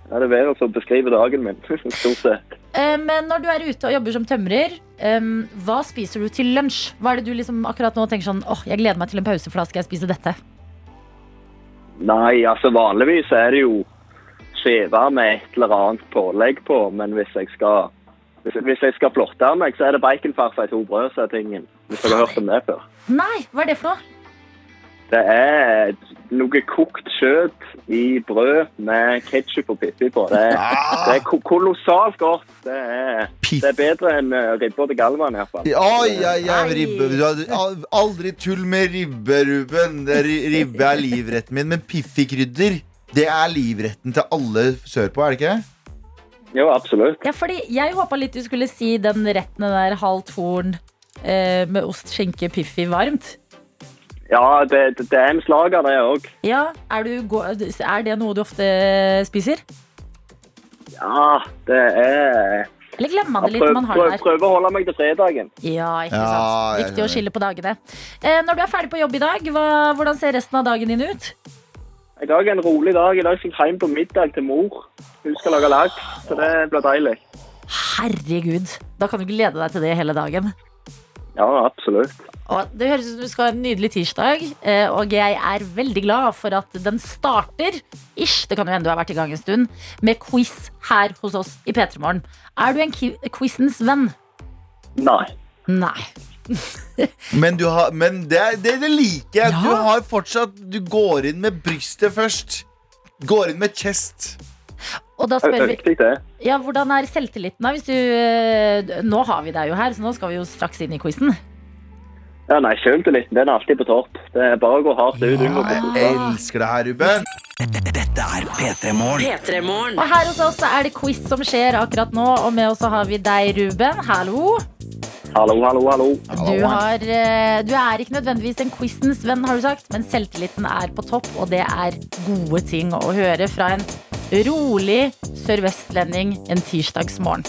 da er det været som beskriver dagen min, (laughs) stort sett. Eh, Men når du er ute og jobber som tømrer, eh, hva spiser du til lunsj? Hva er det du liksom akkurat nå tenker sånn åh, jeg gleder meg til en pause, for da skal jeg spise dette? Nei, altså vanligvis er det jo skive med et eller annet pålegg på, men hvis jeg skal hvis, hvis jeg skal flotte meg, så er det baconfarsa i to brød, sa er tingen. Hvis dere har hørt om det før. Nei, hva er det for noe? Det er noe kokt kjøtt i brød med ketsjup og pippi på. Det er, det er ko- kolossalt godt. Det er, det er bedre enn uh, ribba til Galvan, iallfall. Oi, oi, oi, ribbe. Du hadde aldri tull med ribbe, Ruben. Det ribbe er livretten min, men piffikrydder det er livretten til alle sørpå, er det ikke? Jo, absolutt. Ja, fordi jeg håpa litt du skulle si den retten den der halvt horn eh, med ost, skinke, piffi varmt. Ja, det, det, det er en slager, det òg. Ja, er, du, er det noe du ofte spiser? Ja, det er Eller glemmer man det litt når prøver, man har det der? prøver å holde meg til fredagen. Ja, ikke Ja, sant. Viktig å skille på dagene. Eh, når du er ferdig på jobb i dag, hva, hvordan ser resten av dagen din ut? I dag er en rolig dag. I dag skal jeg hjem på middag til mor. Hun skal lage laks, så det blir deilig. Herregud, da kan du glede deg til det hele dagen. Ja, absolutt. Og det høres ut som du skal ha en nydelig tirsdag, eh, og jeg er veldig glad for at den starter, ish, det kan jo hende du har vært i gang en stund, med quiz her hos oss i P3 Morgen. Er du en quizens venn? Nei. Nei. (laughs) Men, du har, men det, er- det, det liker jeg. Ja. Du har fortsatt Du går inn med brystet først. Går inn med chest. Og da spør vi ja, hvordan er selvtilliten da? Hvis du, eh, nå har vi deg jo her, så nå skal vi jo straks inn i quizen. Ja, nei, Selvtilliten den er alltid på topp. Det er bare å gå hardt ut. Ja, jeg elsker det her, Ruben. Dette er P3 Morgen. Og her hos oss er det quiz som skjer akkurat nå, og med oss har vi deg, Ruben. Hallo. Hallo, hallo, hallo. Du, har, eh, du er ikke nødvendigvis en quizens venn, har du sagt, men selvtilliten er på topp, og det er gode ting å høre fra en rolig sørvestlending en tirsdagsmorgen.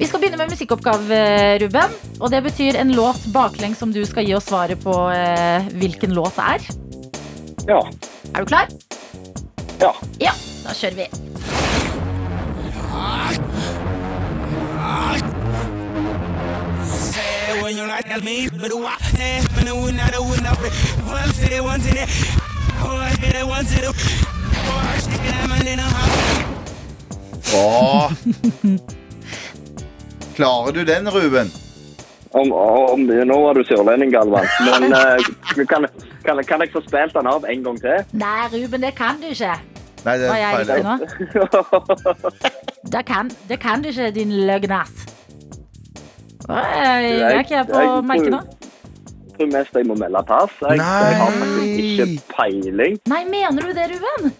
Vi skal begynne med musikkoppgave, Ruben. Og det betyr en låt baklengs som du skal gi oss svaret på eh, hvilken låt det er. Ja. Er du klar? Ja. Ja, da kjører vi. when you like that me, but do I when I would I would not, one city, one city, oh, I did it, one city, Åh. Klarer du den, Ruben? Om, om, nå var du sørlending, Galvan. Men (laughs) eh, kan, kan, kan jeg få spilt den av en gang til? Nei, Ruben, det kan du ikke. Nei, det er feil. (laughs) Det kan, det kan du ikke, din løgnas. Jeg er ikke på merket nå. Jeg mest jeg må melde pass. Jeg, jeg har faktisk ikke peiling. Nei, mener du det, Ruben?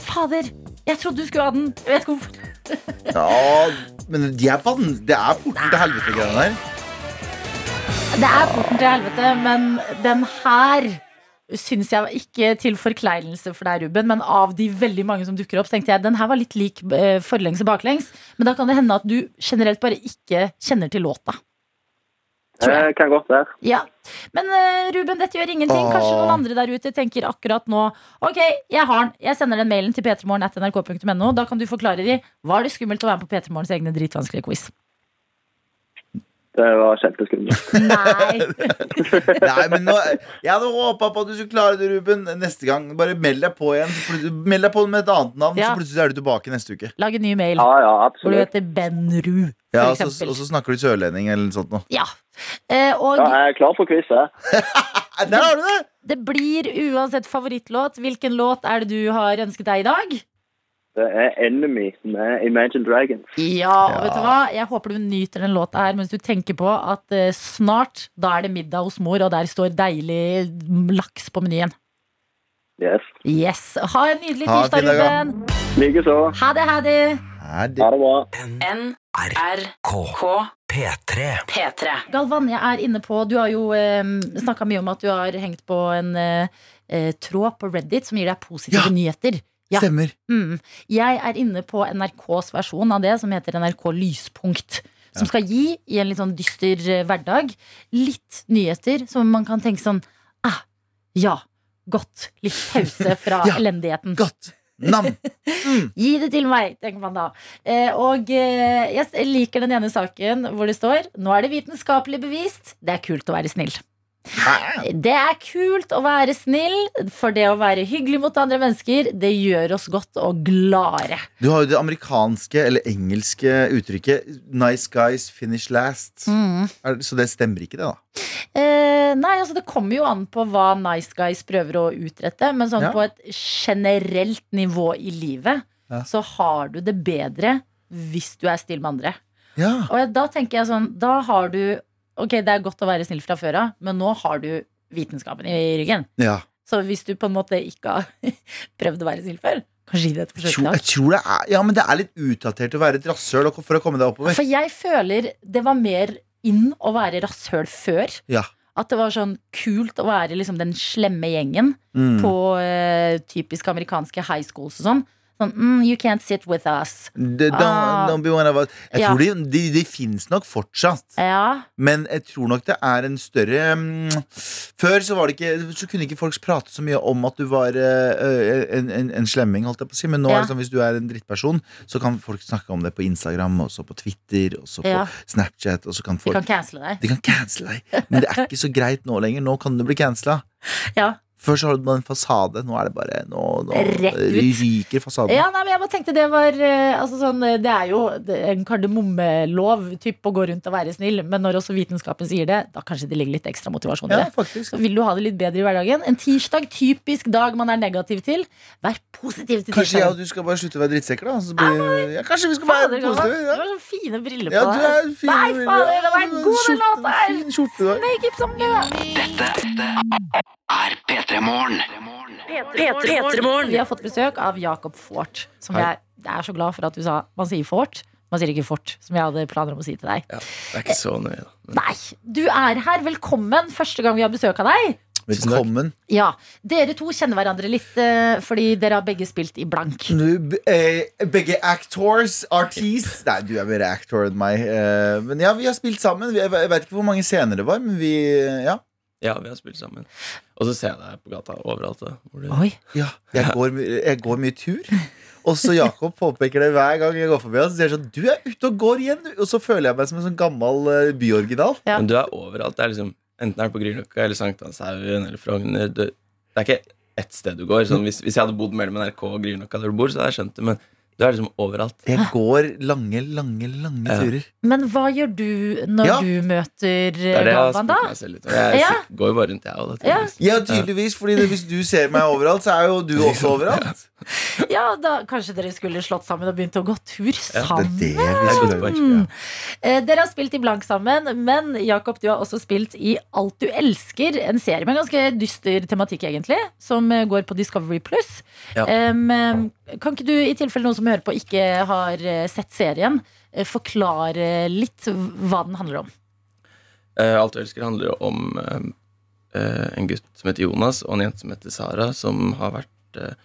Fader, jeg trodde du skulle ha den. Jeg vet ikke hvorfor. (laughs) Ja, men de er van det er porten til helvete, greiene der. Det er porten til helvete, men den her syns jeg ikke til forkleinelse for deg, Ruben, men av de veldig mange som dukker opp, så tenkte jeg den her var litt lik eh, forlengs og baklengs. Men da kan det hende at du generelt bare ikke kjenner til låta. Tror jeg. Det kan godt være. Ja, Men eh, Ruben, dette gjør ingenting. Kanskje noen andre der ute tenker akkurat nå Ok, jeg har den. Jeg sender den mailen til p3morgen.nrk.no. Da kan du forklare de Var det skummelt å være med på P3 Morgens egne dritvanskelige quiz? Det var kjempeskummelt. Nei. (laughs) Nei, men nå, jeg hadde håpa på at du skulle klare det, Ruben. Neste gang. Bare meld deg på igjen. Meld deg på med et annet navn, Ja. så plutselig er du tilbake neste uke. Lag en ny mail Ja, ja, hvor du heter Benru, for Ja, og så, og så snakker du sørlending eller noe sånt. noe. Ja. Eh, og Ja, jeg er klar for quiz, jeg. (laughs) Der har du det! Det blir uansett favorittlåt. Hvilken låt er det du har ønsket deg i dag? Det er Enemy med Imagine Dragons. Ja, og vet du hva? Jeg håper du nyter den låta her mens du tenker på at eh, snart da er det middag hos mor, og der står deilig laks på menyen. Yes. Yes. Ha en nydelig tirsdag. Ruben. Likeså. Ha det, ha. Er det Ha det bra. NRK P3. P3. Galvan, jeg er inne på Du har jo eh, snakka mye om at du har hengt på en eh, eh, tråd på Reddit som gir deg positive Ja. nyheter. Ja. Stemmer. Mm. Jeg er inne på NRKs versjon av det, som heter NRK Lyspunkt. Som skal gi, i en litt sånn dyster eh, hverdag, litt nyheter som man kan tenke sånn ah, Ja, godt. Litt pause fra Ja. elendigheten. Godt. Nam. (laughs) Gi det til meg, tenker man da. Eh, og eh, jeg liker den ene saken hvor det står Nå er det vitenskapelig bevist. Det er kult å være snill. Det er kult å være snill, for det å være hyggelig mot andre mennesker, det gjør oss godt og gladere. Du har jo det amerikanske eller engelske uttrykket 'nice guys finish last'. Mm. Så det stemmer ikke, det, da? Eh, nei, altså det kommer jo an på hva Nice Guys prøver å utrette, men sånn Ja. på et generelt nivå i livet, Ja. så har du det bedre hvis du er snill med andre. Ja. Og da tenker jeg sånn, da har du Ok, det er godt å være snill fra før av, men nå har du vitenskapen i ryggen. ja. Så hvis du på en måte ikke har (laughs) prøvd å være snill før, kanskje gi det et forsøk i dag. jeg tror det er Ja, men det er litt utdatert å være et rasshøl for å komme deg oppover. For jeg føler det var mer inn å være rasshøl før. Ja. At det var sånn kult å være liksom den slemme gjengen Mm. på uh, typisk amerikanske high schools og sånn. Sånn, mm, you can't sit with us. The, don't, Ah. don't be one of us. Jeg Ja. tror de, de, de fins nok fortsatt. Ja, Men jeg tror nok det er en større um, Før så, var det ikke, så kunne ikke folk prate så mye om at du var uh, en, en, en slemming, holdt jeg på å si. Men nå Ja. er det sånn hvis du er en drittperson, så kan folk snakke om det på Instagram, og så på Twitter, og så på. Snapchat, og så kan folk, de kan cancele deg. De kan cancele deg. Men det er ikke så greit nå lenger. Nå kan du bli cancela. Ja. Før så hadde man en fasade. Nå er det bare Nå, nå ryker fasaden. Ja, nei, men jeg bare tenkte det var eh, altså sånn, eh, Det er jo det en kardemommelov typ, å gå rundt og være snill, men når også vitenskapen sier det, da kanskje det ligger litt ekstra motivasjon i Ja, det. faktisk. Så vil du ha det litt bedre i hverdagen. En tirsdag, typisk dag man er negativ til. Vær positiv til tirsdag. Kanskje jeg og du skal bare slutte å være drittsekker, da? Så blir, ja, kanskje vi skal være Fader, positive? Du har så fine briller på Ja, du er deg. Nei, fader, det var en god låt her. Har. It some good. Er P3 Morgen. P3morgen. Vi har fått besøk av Jakob Fort. Som Hei. jeg, er så glad for at du sa Man sier Fort, man sier ikke Fort. Som jeg hadde planer om å si til deg. Ja, det er ikke så nøye, da. Men Nei, du er her. Velkommen. Første gang vi har besøk av deg. Velkommen. Ja, Dere to kjenner hverandre litt eh, fordi dere har begge spilt i blank. Du, eh, begge actors, artists Nei, du er mer actor enn meg. Eh, men ja, vi har spilt sammen. Jeg vet ikke hvor mange scener det var, men vi Ja. Ja, vi har spilt sammen. Og så ser jeg deg på gata overalt. Da, hvor du, Oi, ja jeg, går, jeg går mye tur. Og så Jakob påpeker det hver gang jeg går forbi han. Så sier sånn, du er ute og går igjen. Og så føler jeg meg som en sånn gammel eh, byoriginal. Ja. Men du er overalt. Det er liksom, enten er det på Grünerløkka eller Sankthanshaugen eller Frogner. Det, det er ikke ett sted du går. Sånn, hvis, hvis jeg hadde bodd mellom NRK og Grünerløkka der du bor, så hadde jeg skjønt det. Men du er liksom overalt. Jeg går lange, lange, lange Ja. turer. Men hva gjør du når Ja. du møter er jeg Galvan, da? meg selv litt. Jeg Ja. går jo bare rundt, jeg òg. Ja. Ja, tydeligvis, fordi det, hvis du ser meg overalt, så er jo du også overalt. Ja, da Kanskje dere skulle slått sammen og begynt å gå tur sammen? det Det er poeng. Eh, Dere har spilt i blank sammen, men Jakob, du har også spilt i Alt du elsker. En serie med ganske dyster tematikk, egentlig, som går på Discovery Pluss. Ja. Kan ikke du, i tilfelle noen som hører på, ikke har eh, sett serien, eh, forklare litt hva den handler om? Eh, Alt du elsker handler jo om eh, eh, en gutt som heter Jonas, og en jente som heter Sara, som har vært eh,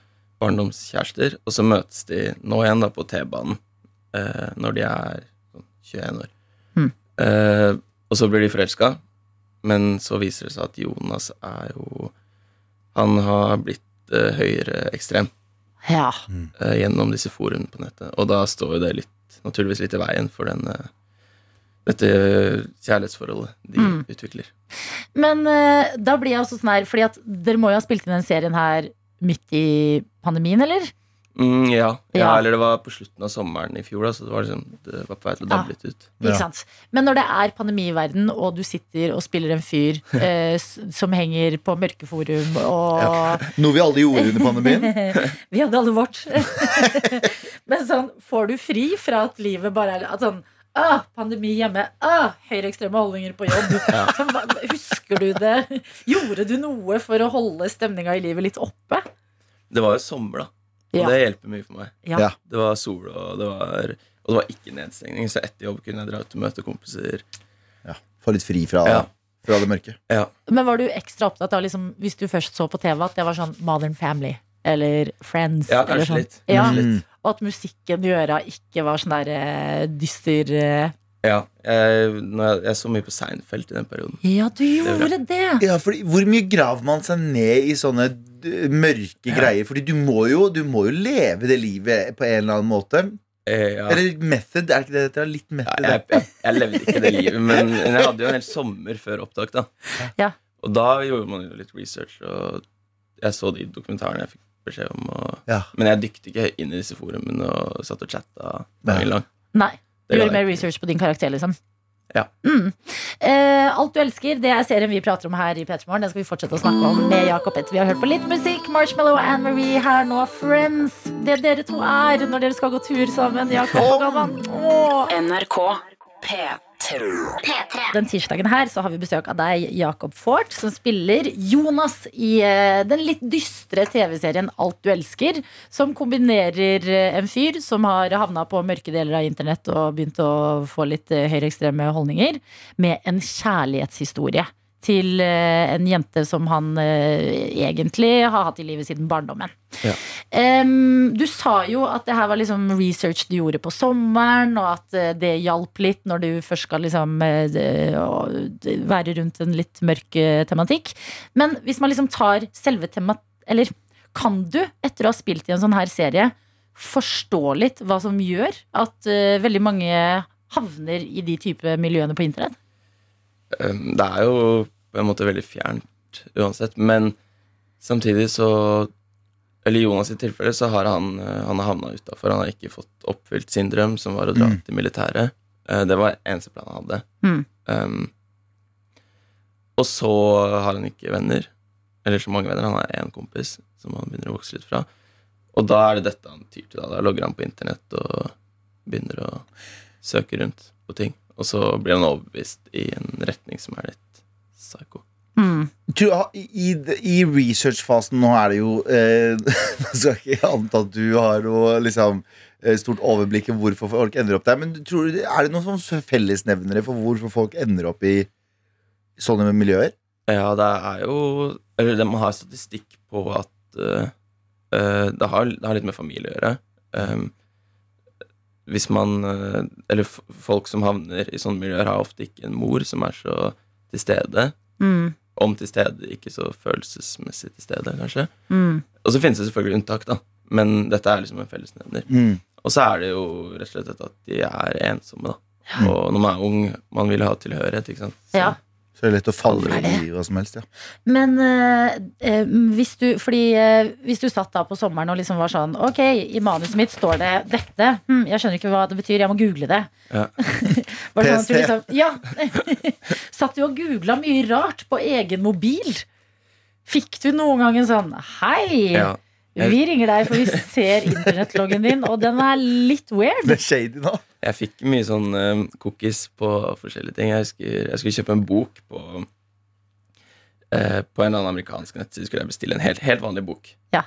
barndomskjærester. Og så møtes de nå igjen da på T-banen når de er sånn 21 år. Mm. Og så blir de forelska, men så viser det seg at Jonas er jo Han har blitt eh, høyreekstrem Ja. uh, gjennom disse forumene på nettet. Og da står jo det litt, naturligvis litt i veien for den, uh, dette kjærlighetsforholdet de Mm. utvikler. Men uh, da blir jeg også sånn her, fordi at dere må jo ha spilt inn den serien her midt i pandemien, eller? Mm, ja. ja, Ja. eller det var på slutten av sommeren i fjor, da, så det var, liksom, det var på vei til å Ja. dabbe litt ut. Ikke sant? Men når det er pandemi i verden, og du sitter og spiller en fyr (laughs) eh, som henger på mørkeforum og Noe vi alle gjorde under pandemien. (laughs) Vi hadde alle vårt. (laughs) Men sånn, får du fri fra at livet bare er at sånn Ah, pandemi hjemme. Ah, Høyreekstreme holdninger på jobb. Ja. husker du det? Gjorde du noe for å holde stemninga i livet litt oppe? Det var jo sommer, da. Og det hjelper mye for meg. Det var sol, og det var, og det var ikke nedstengning, så etter jobb kunne jeg dra ut og møte kompiser. Ja, Få litt fri fra, Ja. fra det mørke. Ja. Men var du ekstra opptatt av, liksom, hvis du først så på TV, at det var sånn Modern Family eller Friends? Ja, eller kanskje sånn. litt. Ja, Mm. Og at musikken du gjør av ikke var sånn der uh, dyster uh... Ja, jeg, jeg, jeg så mye på Seinfeld i den perioden. Ja, du gjorde det! det! Ja, fordi Hvor mye graver man seg ned i sånne mørke greier? Fordi du må, jo, du må jo leve det livet på en eller annen måte. Eh, ja. Eller method, er ikke det dette? Litt method. Ja, jeg, jeg, jeg levde ikke det livet, men jeg hadde jo en hel sommer før opptak. da Ja. Og da gjorde man jo litt research, og jeg så de dokumentarene jeg fikk beskjed om. Og, Ja. Men jeg dykket ikke inn i disse forumene og satt og chatta dagen lang. Nei. Du gjorde mer research på din karakter, liksom. Ja. Mm. Eh, Alt du elsker, det er serien vi prater om her i Petermorgen. Den skal vi fortsette å snakke om med Jakob etter vi har hørt på litt musikk. Marshmallow og Anne Marie her nå. Friends. Det dere to er når dere skal gå tur sammen. Jakob og Galvan. NRK P3. Den tirsdagen her så har vi besøk av deg, Jakob Fort, som spiller Jonas i eh, den litt dystre TV-serien Alt du elsker, som kombinerer eh, en fyr som har havna på mørke deler av internett og begynt å få litt eh, høyreekstreme holdninger, med en kjærlighetshistorie. Til eh, en jente som han eh, egentlig har hatt i livet siden barndommen. Ja. Um, du sa jo at det her var liksom research du gjorde på sommeren, og at eh, det hjalp litt når du først skal liksom være rundt en litt mørk tematikk. Men hvis man liksom tar selve temat... Eller kan du, etter å ha spilt i en sånn her serie, forstå litt hva som gjør at veldig mange havner i de type miljøene på internett? Um, Det er jo på en måte veldig fjernt uansett, men samtidig så Eller i Jonas sitt tilfelle så har han, uh, han har havna utafor. Han har ikke fått oppfylt sin drøm, som var å dra Mm. til militæret. Uh, Det var eneste planen han hadde. Mm. Um, og så har han ikke venner. Eller så mange venner. Han har én kompis som han begynner å vokse litt fra. Og da er det dette han tyr til. Da, da logger han på internett og begynner å søke rundt på ting. Og så blir han overbevist i en retning som er litt psycho. Mm. Tror, I, i, researchfasen nå er det jo eh, (laughs) Jeg skal ikke anta at du har noe liksom, eh, stort overblikk i hvorfor folk ender opp der. Men tror er det noen sånn fellesnevnere for hvorfor folk ender opp i sånne miljøer? Ja, det er jo Eller det- man har statistikk på at uh, eh, det, har, det har litt med familie å gjøre. Um, hvis man eh, Eller folk som havner i sånne miljøer, har ofte ikke en mor som er så til stede. Mm. Om til stede, ikke så følelsesmessig til stede, kanskje. Mm. Og så finnes det selvfølgelig unntak, da. Men dette er liksom en fellesnevner. Mm. Og så er det jo rett og slett at de er ensomme, da. Og når man er ung, man vil ha tilhørighet, ikke sant. Så, Ja. Så det er lett å falle i hva som helst. Ja. Men eh, eh, hvis du Fordi eh, hvis du satt da på sommeren og liksom var sånn Ok, i manuset mitt står det dette. Hm, jeg skjønner ikke hva det betyr. Jeg må google det. Ja. (laughs) var det sånn at du liksom Ja. (laughs) satt du og googla mye rart på egen mobil? Fikk du noen gang en sånn Hei! Ja. Vi ringer deg, for vi ser internettloggen din, og den er litt weird. Det er shady nå. Jeg fikk mye sånn eh, cookies på forskjellige ting. Jeg skulle, jeg skulle kjøpe en bok på uh, På en eller annen amerikansk nettside skulle jeg bestille en helt, helt vanlig bok. Ja.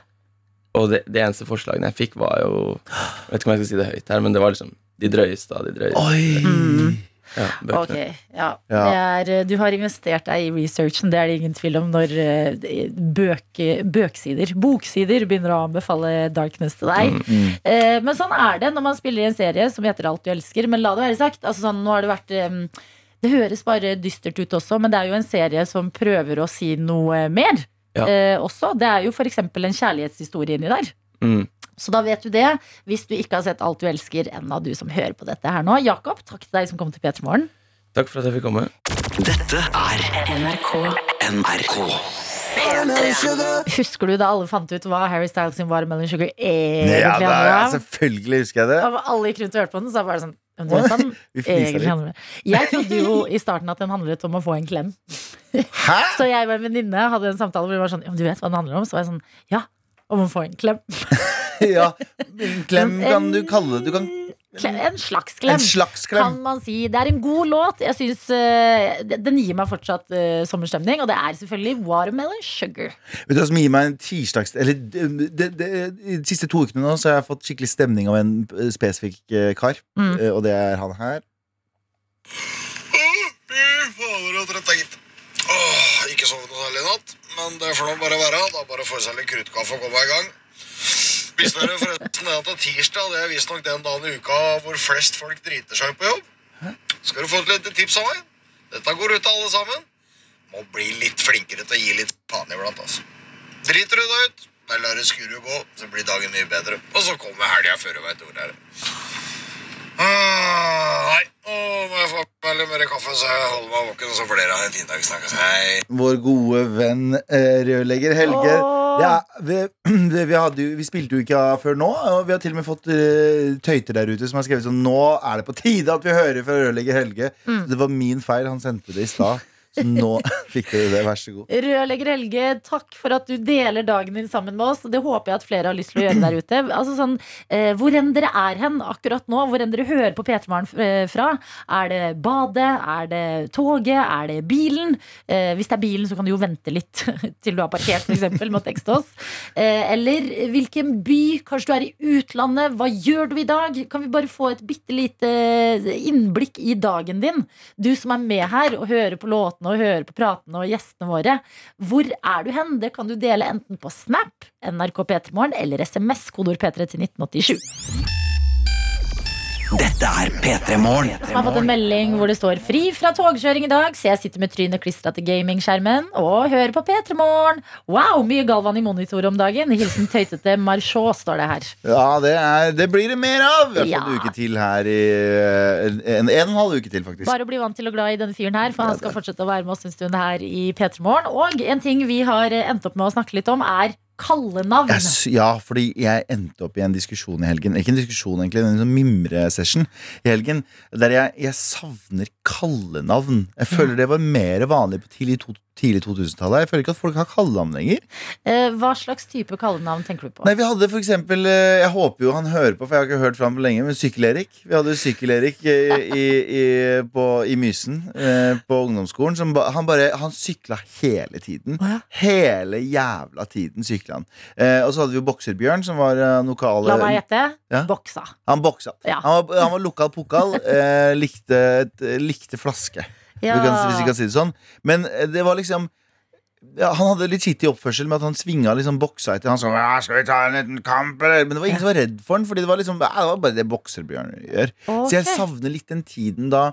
Og det, det eneste forslagene jeg fikk, var jo Jeg vet ikke om jeg skal si det høyt her, men det var liksom de drøyeste av de drøyeste. Oi! Ja, Ok, ja. Ja. Det er, eh, du har investert deg i researchen, det er det ingen tvil om når eh, bøk, bøksider, boksider begynner å anbefale darkness til deg. Mm. Eh, Men sånn er det når man spiller i en serie som heter Alt du elsker. Men la det være sagt, altså sånn, nå har det vært Det høres bare dystert ut også, men det er jo en serie som prøver å si noe mer. Ja. Eh, også. Det er jo f.eks. en kjærlighetshistorie inni der. Mm. Så da vet du det, hvis du ikke har sett Alt du elsker ennå, du som hører på dette her nå. Jakob, takk til deg som kom til P3 Morgen. Takk for at jeg fikk komme. Dette er NRK NRK. Husker du da alle fant ut hva Harry Styles sin Watermelon Sugar egentlig Ja, det ja, selvfølgelig husker jeg det. Og alle gikk rundt og hørte på den, så var det sånn? (laughs) Jeg trodde jo i starten at den handlet om å få en klem. Hæ? (laughs) Så jeg og en venninne hadde en samtale hvor vi var sånn «Ja, Du vet hva den handler om? Så var jeg sånn Ja, om å få en klem. (laughs) (laughs) Ja, en klem kan du kalle det. Du kan en slags klem. En slags klem. Kan man si. Det er en god låt. Jeg synes, uh, Den gir meg fortsatt uh, sommerstemning, og det er selvfølgelig Watermelon Sugar. Vet du hva som gir meg en tirsdags... Eller de, de, de, I de siste to ukene nå Så har jeg fått skikkelig stemning av en eh, spesifikk uh, kar. Mm. Eh, Og det er han her. Fy fader, og trøtt, gitt. Åh, ikke sovet noe særlig i natt, men det får nå bare være. Da bare få seg litt kruttkaffe og komme i gang. Dere forresten det at det er tirsdag det er visstnok den dagen i uka hvor flest folk driter seg på jobb? Skal du få et lite tips av meg? Dette går ut til alle sammen. Må bli litt flinkere til å gi litt faen iblant, altså. Driter du deg ut, bare lar det skure gå, så blir dagen mye bedre. Og så kommer helga før du veit ordet er. Ah, nei, nå må jeg få meg litt mer kaffe, så jeg holder meg våken, så får dere ha en fin dag. Snakkes. Hei. Vår gode venn eh, rørlegger Helge. Ja, vi, (clears throat) vi, vi, hadde, vi spilte jo ikke av før nå, og vi har til og med fått eh, tøyter der ute som har skrevet sånn Nå er det på tide at vi hører fra rørlegger Helge. Mm. Det var min feil. Han sendte det i stad. Nå (laughs) fikk dere det. Vær så god. Rørlegger Helge, takk for at du deler dagen din sammen med oss. Det håper jeg at flere har lyst til å gjøre der ute. Altså sånn, eh, Hvor enn dere er hen akkurat nå, hvor enn dere hører på P3 Morgen eh, fra. Er det badet? Er det toget? Er det bilen? Eh, hvis det er bilen, så kan du jo vente litt (laughs) til du har parkert, f.eks. med å tekste oss. Eh, eller hvilken by? Kanskje du er i utlandet? Hva gjør du i dag? Kan vi bare få et bitte lite innblikk i dagen din? Du som er med her og hører på låtene og hører på pratene og gjestene våre. Hvor er du hen? Det kan du dele enten på Snap, NRK P3morgen eller SMS, kodeord P3 til 1987. Dette er P3 Morgen. Som har fått en melding hvor det står 'fri fra togkjøring i dag', så jeg sitter med trynet klistra til gamingskjermen og hører på P3 Morgen. Wow, mye Galvan i monitor om dagen. Hilsen tøytete Marchot, står det her. Ja, det, er, det blir det mer av. Vi har fått en uke til her i En, en, en og en halv uke til, faktisk. Bare å bli vant til og glad i denne fyren her, for han skal fortsette å være med oss en stund her i P3 Morgen. Og en ting vi har endt opp med å snakke litt om, er kallenavn. Yes, ja, fordi jeg endte opp i en diskusjon i helgen. Ikke en diskusjon, egentlig, en sånn mimresession i helgen. Der jeg, jeg savner kallenavn. Jeg føler det var mer vanlig på tidlig, tidlig 2000-tallet. Jeg føler ikke at folk har kallenavn lenger. Eh, Hva slags type kallenavn tenker du på? Nei, vi hadde for eksempel eh, Jeg håper jo han hører på, for jeg har ikke hørt fra ham på lenge, men Sykkel-Erik. Vi hadde Sykkel-Erik i, i, i, på- i Mysen eh, på ungdomsskolen. Som ba, han bare Han sykla hele tiden. Oh, ja. Hele jævla tiden sykla han. Eh, og så hadde vi jo Bokserbjørn, som var eh, lokal La meg gjette. Ja. Boksa. Han boksa. Ja. Han, var, han var lokal pokal. Eh, likte, likte flaske, Ja. kan, hvis vi kan si det sånn. Men eh, det var liksom ja, Han hadde litt skittig oppførsel med at han svinga liksom boksa etter. Han sa ja, 'Skal vi ta en liten kamp?' Eller? Men det var ingen som var redd for han, Fordi det var liksom ja, det var bare det Bokserbjørn gjør. Så jeg savner litt den tiden da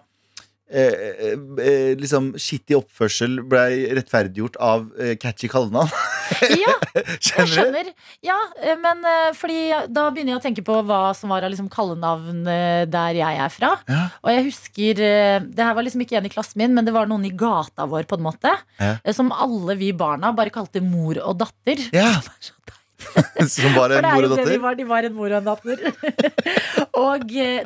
eh, eh, eh, liksom skittig oppførsel blei rettferdiggjort av eh, catchy kallenavn. (laughs) (laughs) Ja, jeg Skjønner. Ja, eh, men eh, fordi da begynner jeg å tenke på hva som var av liksom kallenavn eh, der jeg er fra. Ja. Og jeg husker Det her var liksom ikke en i klassen min, men det var noen i gata vår, på en måte. Ja. Som alle vi barna bare kalte mor og datter. Ja. (laughs) Som var (laughs) en mor og det de var. De var en mor og en datter. og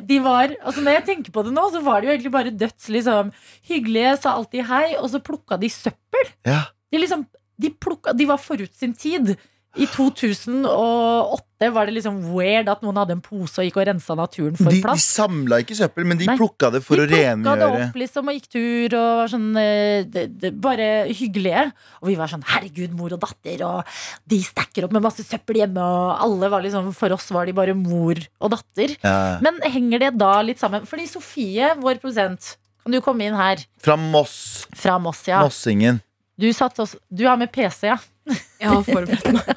de var Altså Når jeg tenker på det nå, så var de jo egentlig bare døds liksom hyggelige, sa alltid hei, og så plukka de søppel. Ja. De liksom de, plukka, de var forut sin tid. I 2008 var det liksom weird at noen hadde en pose og gikk og rensa naturen for De, de plass. samla ikke søppel, men de Nei, plukka det for de å plukka det opp liksom og gikk tur og var sånn eh, det, det, Bare hyggelige. Og vi var sånn herregud, mor og datter, og de stacker opp med masse søppel hjemme, og alle var liksom For oss var de bare mor og datter. Ja. Men henger det da litt sammen? Fordi Sofie, vår produsent, kan du komme inn her? Fra Moss. Fra Moss, ja. Mossingen. Du, satt oss, du har med PC, ja. Jeg har forberedt meg. (laughs)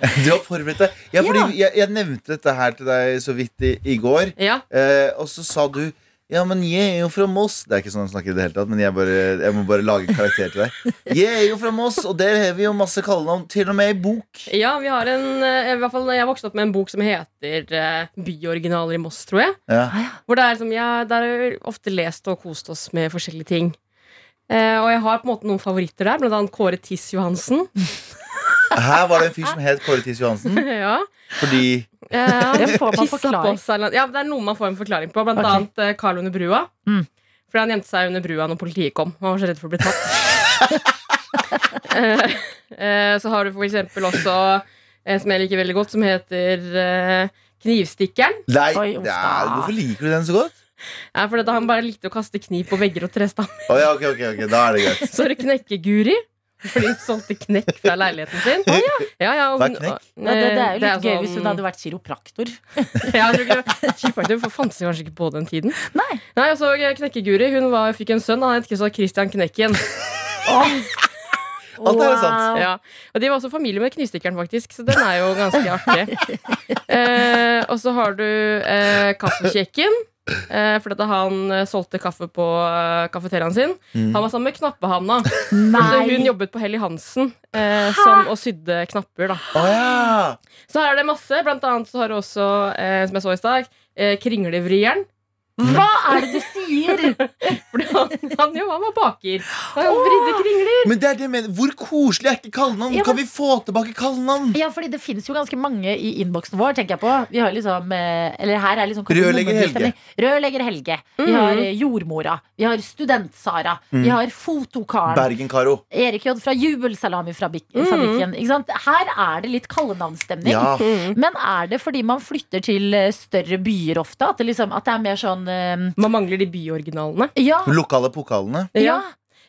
Du har forberedt deg. Ja, fordi jeg, jeg nevnte dette her til deg så vidt i, i går, Ja. eh, og så sa du ja, men jeg er jo fra Moss. Det er ikke sånn han snakker i det hele tatt, men jeg, bare, jeg må bare lage en karakter til deg. Jeg er jo fra Moss, og der har vi jo masse kallenavn, til og med i bok. ja, vi har en eh, i hvert fall, Jeg vokste opp med en bok som heter eh, Byoriginaler i Moss, tror jeg. Ja. Hvor det er som, ja, Der har vi ofte lest og kost oss med forskjellige ting. Eh, og jeg har på en måte noen favoritter der, blant annet Kåre Tiss Johansen. Her var det en fyr som het Kåre Tiss Johansen. (laughs) ja. Fordi Eh, Det får man forklaring. på seg Ja, det er noe man får en forklaring på. Blant okay. annet eh, Carl under brua. Mm. Fordi han gjemte seg under brua når politiet kom. Han var så redd for å bli tatt. (laughs) Eh, eh, så har du for eksempel også en som jeg liker veldig godt, som heter eh, Knivstikkeren. Nei, Oi, da. hvorfor liker du den så godt? Ja, for dette, han bare likte å kaste kniv på vegger og trestammer. Oh, ja, ok, ok, ok, da er det greit. (laughs) Så er det Knekkeguri. Fordi hun solgte knekk fra leiligheten sin. Ja, ja, og Hva er hun-? Ja, det, det er jo litt gøy sånn- hvis hun hadde vært kiropraktor. (laughs) Ja, jeg tror ikke Kiropraktor for fantes kanskje ikke på den tiden. Nei. Nei, og så Knekkeguri hun var, fikk en sønn. Han het ikke så Christian Knekken. (laughs) Alt er sant. Ja. Og de var også familie med Knivstikkeren, faktisk, så den er jo ganske artig. eh, og så har du eh, Kaffekjekken. Eh, fordi han eh, solgte kaffe på eh, kafeteriaen sin. Mm. Han var sammen med Knappehanna. Så hun jobbet på Helly Hansen eh, som, og sydde knapper. da Oh, ja! Så her er det masse. Blant annet så har du også, eh, som jeg så i stad, eh, Kringlevrieren. Hva er det du sier?! (laughs) Fordi han, han, jo, han var baker. Han vridde kringler. Men det er det jeg mener. Hvor koselig er ikke kallenavn? Ja, men- Kan vi få tilbake kallenavn? Ja, fordi det finnes jo ganske mange i innboksen vår, tenker jeg på. Vi har liksom, eh, eller her er liksom Rørlegger Helge. Rørlegger Helge. Vi har eh, Jordmora. Vi har Student-Sara. Vi har Fotokaren. Bergen-Karo. Erik J fra Jubelsalamifabrikken. Ikke sant? Her er det litt kallenavnstemning. Ja. Men er det fordi man flytter til eh, større byer ofte? At det, liksom, at det er mer sånn Man mangler de byoriginalene. Ja. Lokale pokalene. ja.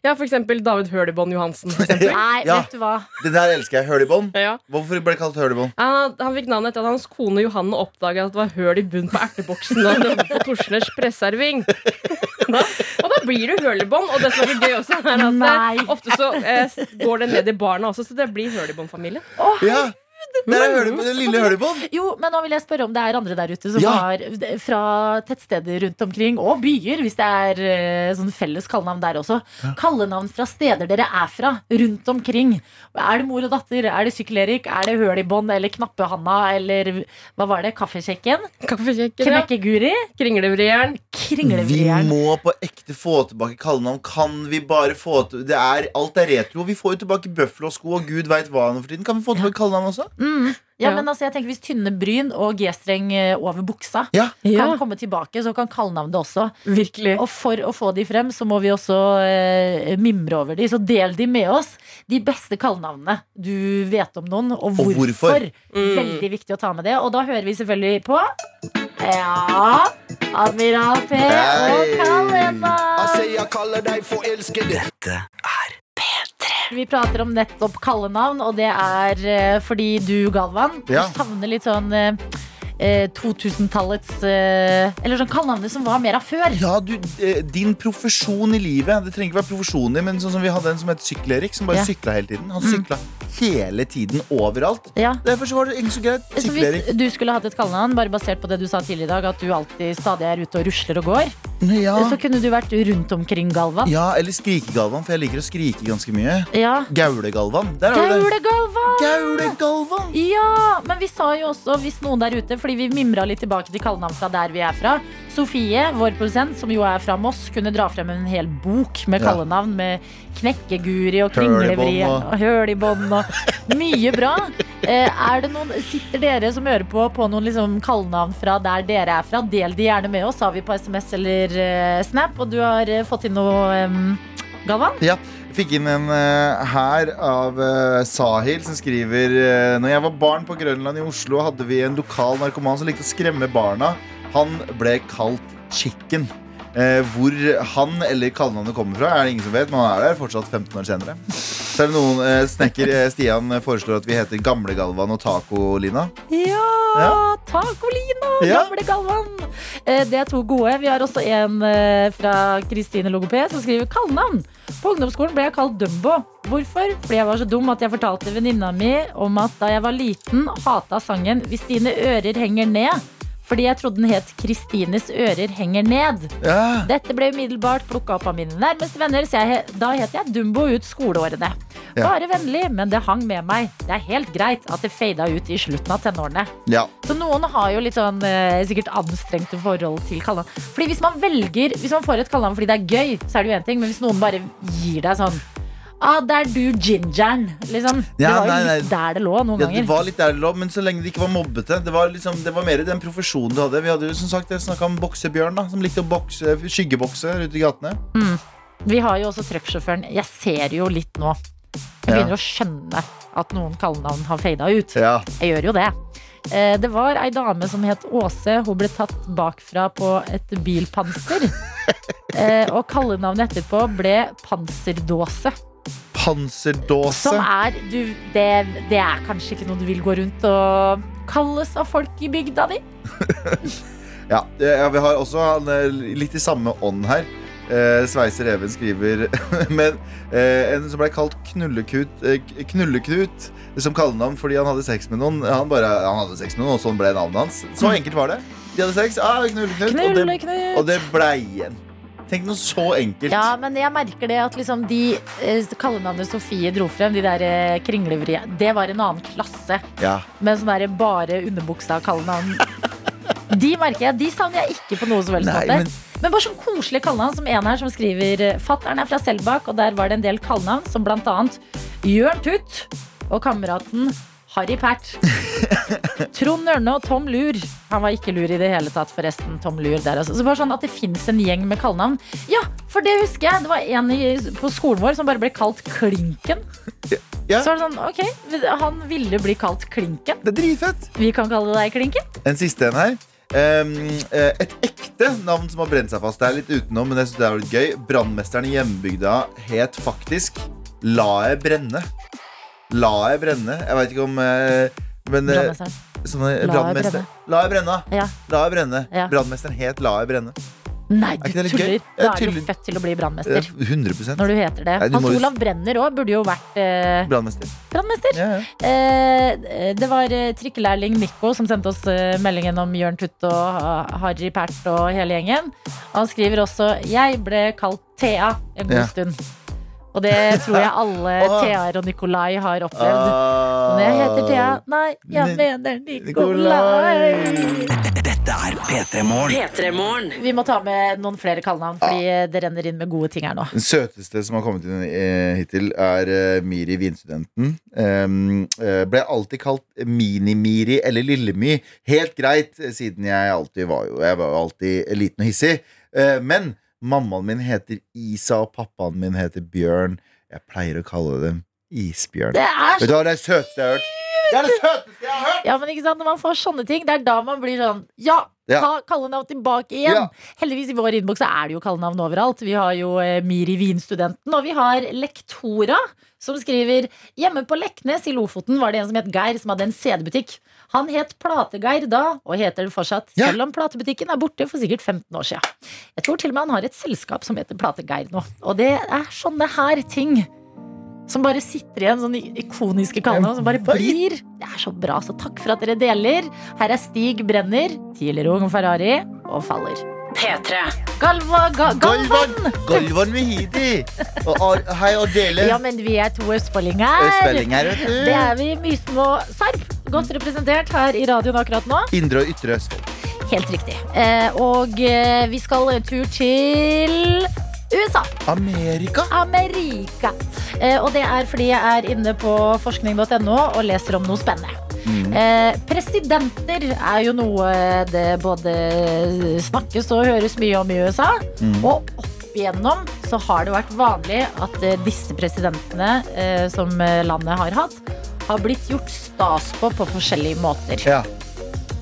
Ja, for eksempel David Hølibånd Johansen. (laughs) Nei, Ja. vet du hva. Det der elsker jeg. Hølibånd. ja. Hvorfor ble det kalt hølibånd? han, han fikk navnet etter at hans kone Johanne oppdaget at det var høl i bunnen på erteboksen da han jobbet på Torsners presserving. Og da blir du hølibånd. Og det som er gøy også, er at eh, ofte så eh, går det ned i barna også, så det blir hurlibond-familien. Oh, Ja, hølibånd, den lille hølibånd. Jo, men nå vil jeg spørre om det er andre der ute som Ja. har fra tettsteder rundt omkring, og byer, hvis det er eh, sånn felles kallenavn der også. Kallenavn fra steder dere er fra, rundt omkring. Er det mor og datter? Er det Sykkel-Erik? Er det Høl i bånd? Eller Knappe-Hanna? Eller hva var det? Kaffekjekken? Kaffekjekken, ja. Knekkeguri? Kringlevrieren. Vi må på ekte få tilbake kallenavn. Kan vi bare få til det er, Alt er retro. Vi får jo tilbake Buffalo-sko og gud veit hva nå for tiden. Kan vi få tilbake kallenavn også? Mm. Ja, Ja. men altså, jeg tenker Hvis tynne bryn og G-streng eh, over buksa Ja. Kan komme tilbake, så kan kallenavnet også. Virkelig. Og for å få de frem, så må vi også eh, mimre over de. Så del de med oss. De beste kallenavnene du vet om noen, og hvorfor. hvorfor. Mm. Veldig viktig å ta med det. Og da hører vi selvfølgelig på Ja Admiral P og Hei. Altså, jeg kaller deg forelsket. Dette er Vi prater om nettopp kallenavn, og det er eh, fordi du, Galvan, Ja. du savner litt sånn eh, eh, 2000-tallets eh, Eller sånn kallenavnet som var mer av før. Ja, du, eh, Din profesjon i livet Det trenger ikke være profesjonen din, men sånn som vi hadde en som het Sykkel-Erik, som bare Ja. sykla hele tiden. Han sykla hele tiden overalt. Ja. Derfor så var det ikke så greit. Så hvis du skulle hatt et kallenavn, bare basert på det du sa tidligere i dag, at du alltid stadig er ute og rusler og går, Ja. så kunne du vært rundt omkring Galvan. ja, eller Skrike-Galvan, for jeg liker å skrike ganske mye. Ja. Gaulegalvan. Der har du det. Gaule-Galvan! Gaulegalvan. Ja, men vi sa jo også, hvis noen der ute, fordi vi mimra litt tilbake til kallenavn fra der vi er fra. Sofie, vår produsent, som jo er fra Moss, kunne dra frem en hel bok med kallenavn med knekkeguri og kringlevri og- og høl i bånd og mye bra. Eh, er det noen, sitter dere som hører på på noen liksom kallenavn fra der dere er fra? Del de gjerne med oss, har vi på SMS eller eh, Snap. Og du har eh, fått inn noe, Galvan? Ja, fikk inn en uh, her av uh, Sahil som skriver uh, Når jeg var barn på Grønland i Oslo, hadde vi en lokal narkoman som likte å skremme barna. Han ble kalt Chicken. Eh, hvor han eller kallenavnet kommer fra, er det ingen som vet, men han er der fortsatt 15 år senere. Så er det noen eh, Snekker eh, Stian foreslår at vi heter Gamle-Galvan og Taco-Lina. Ja! Ja. Tacolina! Ja. Gamle Galvan! Eh, det er to gode. Vi har også en eh, fra Kristine Logoped som skriver kallenavn. På ungdomsskolen ble jeg kalt Dumbo. Hvorfor? Fordi jeg var så dum at jeg fortalte venninna mi om at da jeg var liten, hata sangen 'Hvis dine ører henger ned'. Fordi jeg trodde den het 'Kristines ører henger ned'. Ja. Dette ble umiddelbart plukka opp av mine nærmeste venner, så jeg, da het jeg Dumbo ut skoleårene. Ja. Bare vennlig, men det hang med meg. Det er helt greit at det fada ut i slutten av tenårene. Ja. Så noen har jo litt sånn eh, sikkert anstrengte forhold til kallenavn. Fordi hvis man velger, hvis man får et kallenavn fordi det er gøy, så er det jo en ting. Men hvis noen bare gir deg sånn Ah, det er du gingeren, liksom. Ja, det var jo nei, nei. litt der det lå noen Ja, det var litt der det lå, men så lenge det ikke var mobbete. Det var, liksom, det var mer den profesjonen du hadde. Vi hadde jo som sagt snakka om boksebjørn, da, som likte å bokse, skyggebokse ute i gatene. Vi har jo også trucksjåføren. Jeg ser jo litt nå. Jeg Ja. begynner å skjønne at noen kallenavn har fada ut. Ja. Jeg gjør jo det. Eh, Det var ei dame som het Åse. Hun ble tatt bakfra på et bilpanser. (laughs) Eh, Og kallenavnet etterpå ble Panserdåse. Panserdåse. Som er du, det, det er kanskje ikke noe du vil gå rundt og kalles av folk i bygda di? (laughs) Ja, ja, vi har også eh, litt i samme ånd her. Eh, Sveiser Even skriver (laughs) Men eh, en som ble kalt Knullekut, eh, Knulleknut som kallenavn fordi han hadde sex med noen. Han, bare, han hadde sex med noen, og sånn ble navnet hans. Så enkelt var det. De hadde sex. Ah, Knulleknut. Og det, Knulleknut. og det blei igjen. Tenk noe så enkelt. Ja, men jeg merker det at liksom de eh, kallenavnet Sofie dro frem, de der eh, kringlevrie, det var en annen klasse. Ja. Med sånn der bare underbuksa kallenavn. De merker jeg, de savner jeg ikke på noe som helst Nei, måte. men- Men bare sånn koselig kallenavn som en her som skriver Fatteren er fra Selbakk, og der var det en del kallenavn som blant annet Jørn Tutt og kameraten Harry Pert. (laughs) Trond Ørne og Tom Lur. Han var ikke lur i det hele tatt, forresten. Tom Lur der, altså. Så bare sånn at det fins en gjeng med kallenavn. Ja, for det husker jeg. Det var en i, på skolen vår som bare ble kalt Klinken. Ja. Så var det sånn, ok, han ville bli kalt Klinken. Det er dritfett. Vi kan kalle deg Klinken. En siste en her. Um, et ekte navn som har brent seg fast. Det er litt utenom, men jeg synes det er litt gøy. Brannmesteren i hjembygda het faktisk La jeg brenne. La jeg brenne. Jeg veit ikke om eh, Men eh, Brannmesteren. La jeg brenne. Ja. La jeg brenne. Ja. Brannmesteren het La jeg brenne. Nei, du tuller. gøy? Da er du født til å bli brannmester. 100 Når du heter det. Nei, du Hans må Olav Brenner òg burde jo vært eh, Brannmester. brannmester. Ja, ja. Eh, det var eh, trikkelærling Nico som sendte oss meldingen om Jørn Tutt og Harry Pert og hele gjengen. Han skriver også 'Jeg ble kalt Thea en god Ja. stund'. Og det tror jeg alle. (laughs) Theaer og Nikolai har opplevd. Men jeg heter Thea. Nei, jeg mener Nikolai. Dette er P3 Morgen. Vi må ta med noen flere kallenavn, fordi det renner inn med gode ting her nå. Den søteste som har kommet inn eh, hittil, er eh, Miri Vinstudenten. Eh, ble alltid kalt Mini-Miri eller Lille-My. Helt greit, eh, siden jeg alltid var jo Jeg var jo alltid liten og hissig. Eh, men mammaen min heter Isa, og pappaen min heter Bjørn. Jeg pleier å kalle dem Isbjørn. Det er hva det er det søteste jeg har hørt? Det er det søteste jeg har hørt! Ja, men ikke sant, Når man får sånne ting, det er da man blir sånn Ja, Ja. ta kallenavn tilbake igjen. Ja. Heldigvis i vår innboks så er det jo kallenavn overalt. Vi har jo eh, Miri Vinstudenten, og vi har Lektora. Som skriver Hjemme på Leknes i Lofoten var det en som het Geir, som hadde en CD-butikk. Han het Plategeir da, og heter det fortsatt, Ja. selv om platebutikken er borte for sikkert 15 år siden. Jeg tror til og med han har et selskap som heter Plategeir nå. Og det er sånne her ting som bare sitter igjen, sånne ikoniske kallenavn som bare blir. Det er så bra, så takk for at dere deler. Her er Stig Brenner, tidligere Ung Ferrari og Faller. P3. Galva, ga, Galvan! Galvan! Mehidi! Og, og, hei, Adele. Ja, men vi er to østfoldinger. Østfoldinger, vet du. Det er vi. Mysen og Sarp. Godt representert her i radioen akkurat nå. Indre og ytre Østfold. Helt riktig. Eh, og eh, vi skal en tur til USA. Amerika? Amerika. Eh, og det er fordi jeg er inne på forskning.no og leser om noe spennende. Eh, presidenter er jo noe det både snakkes og høres mye om i USA. Og opp igjennom så har det vært vanlig at eh, disse presidentene eh, som eh, landet har hatt, har blitt gjort stas på på forskjellige måter. Ja.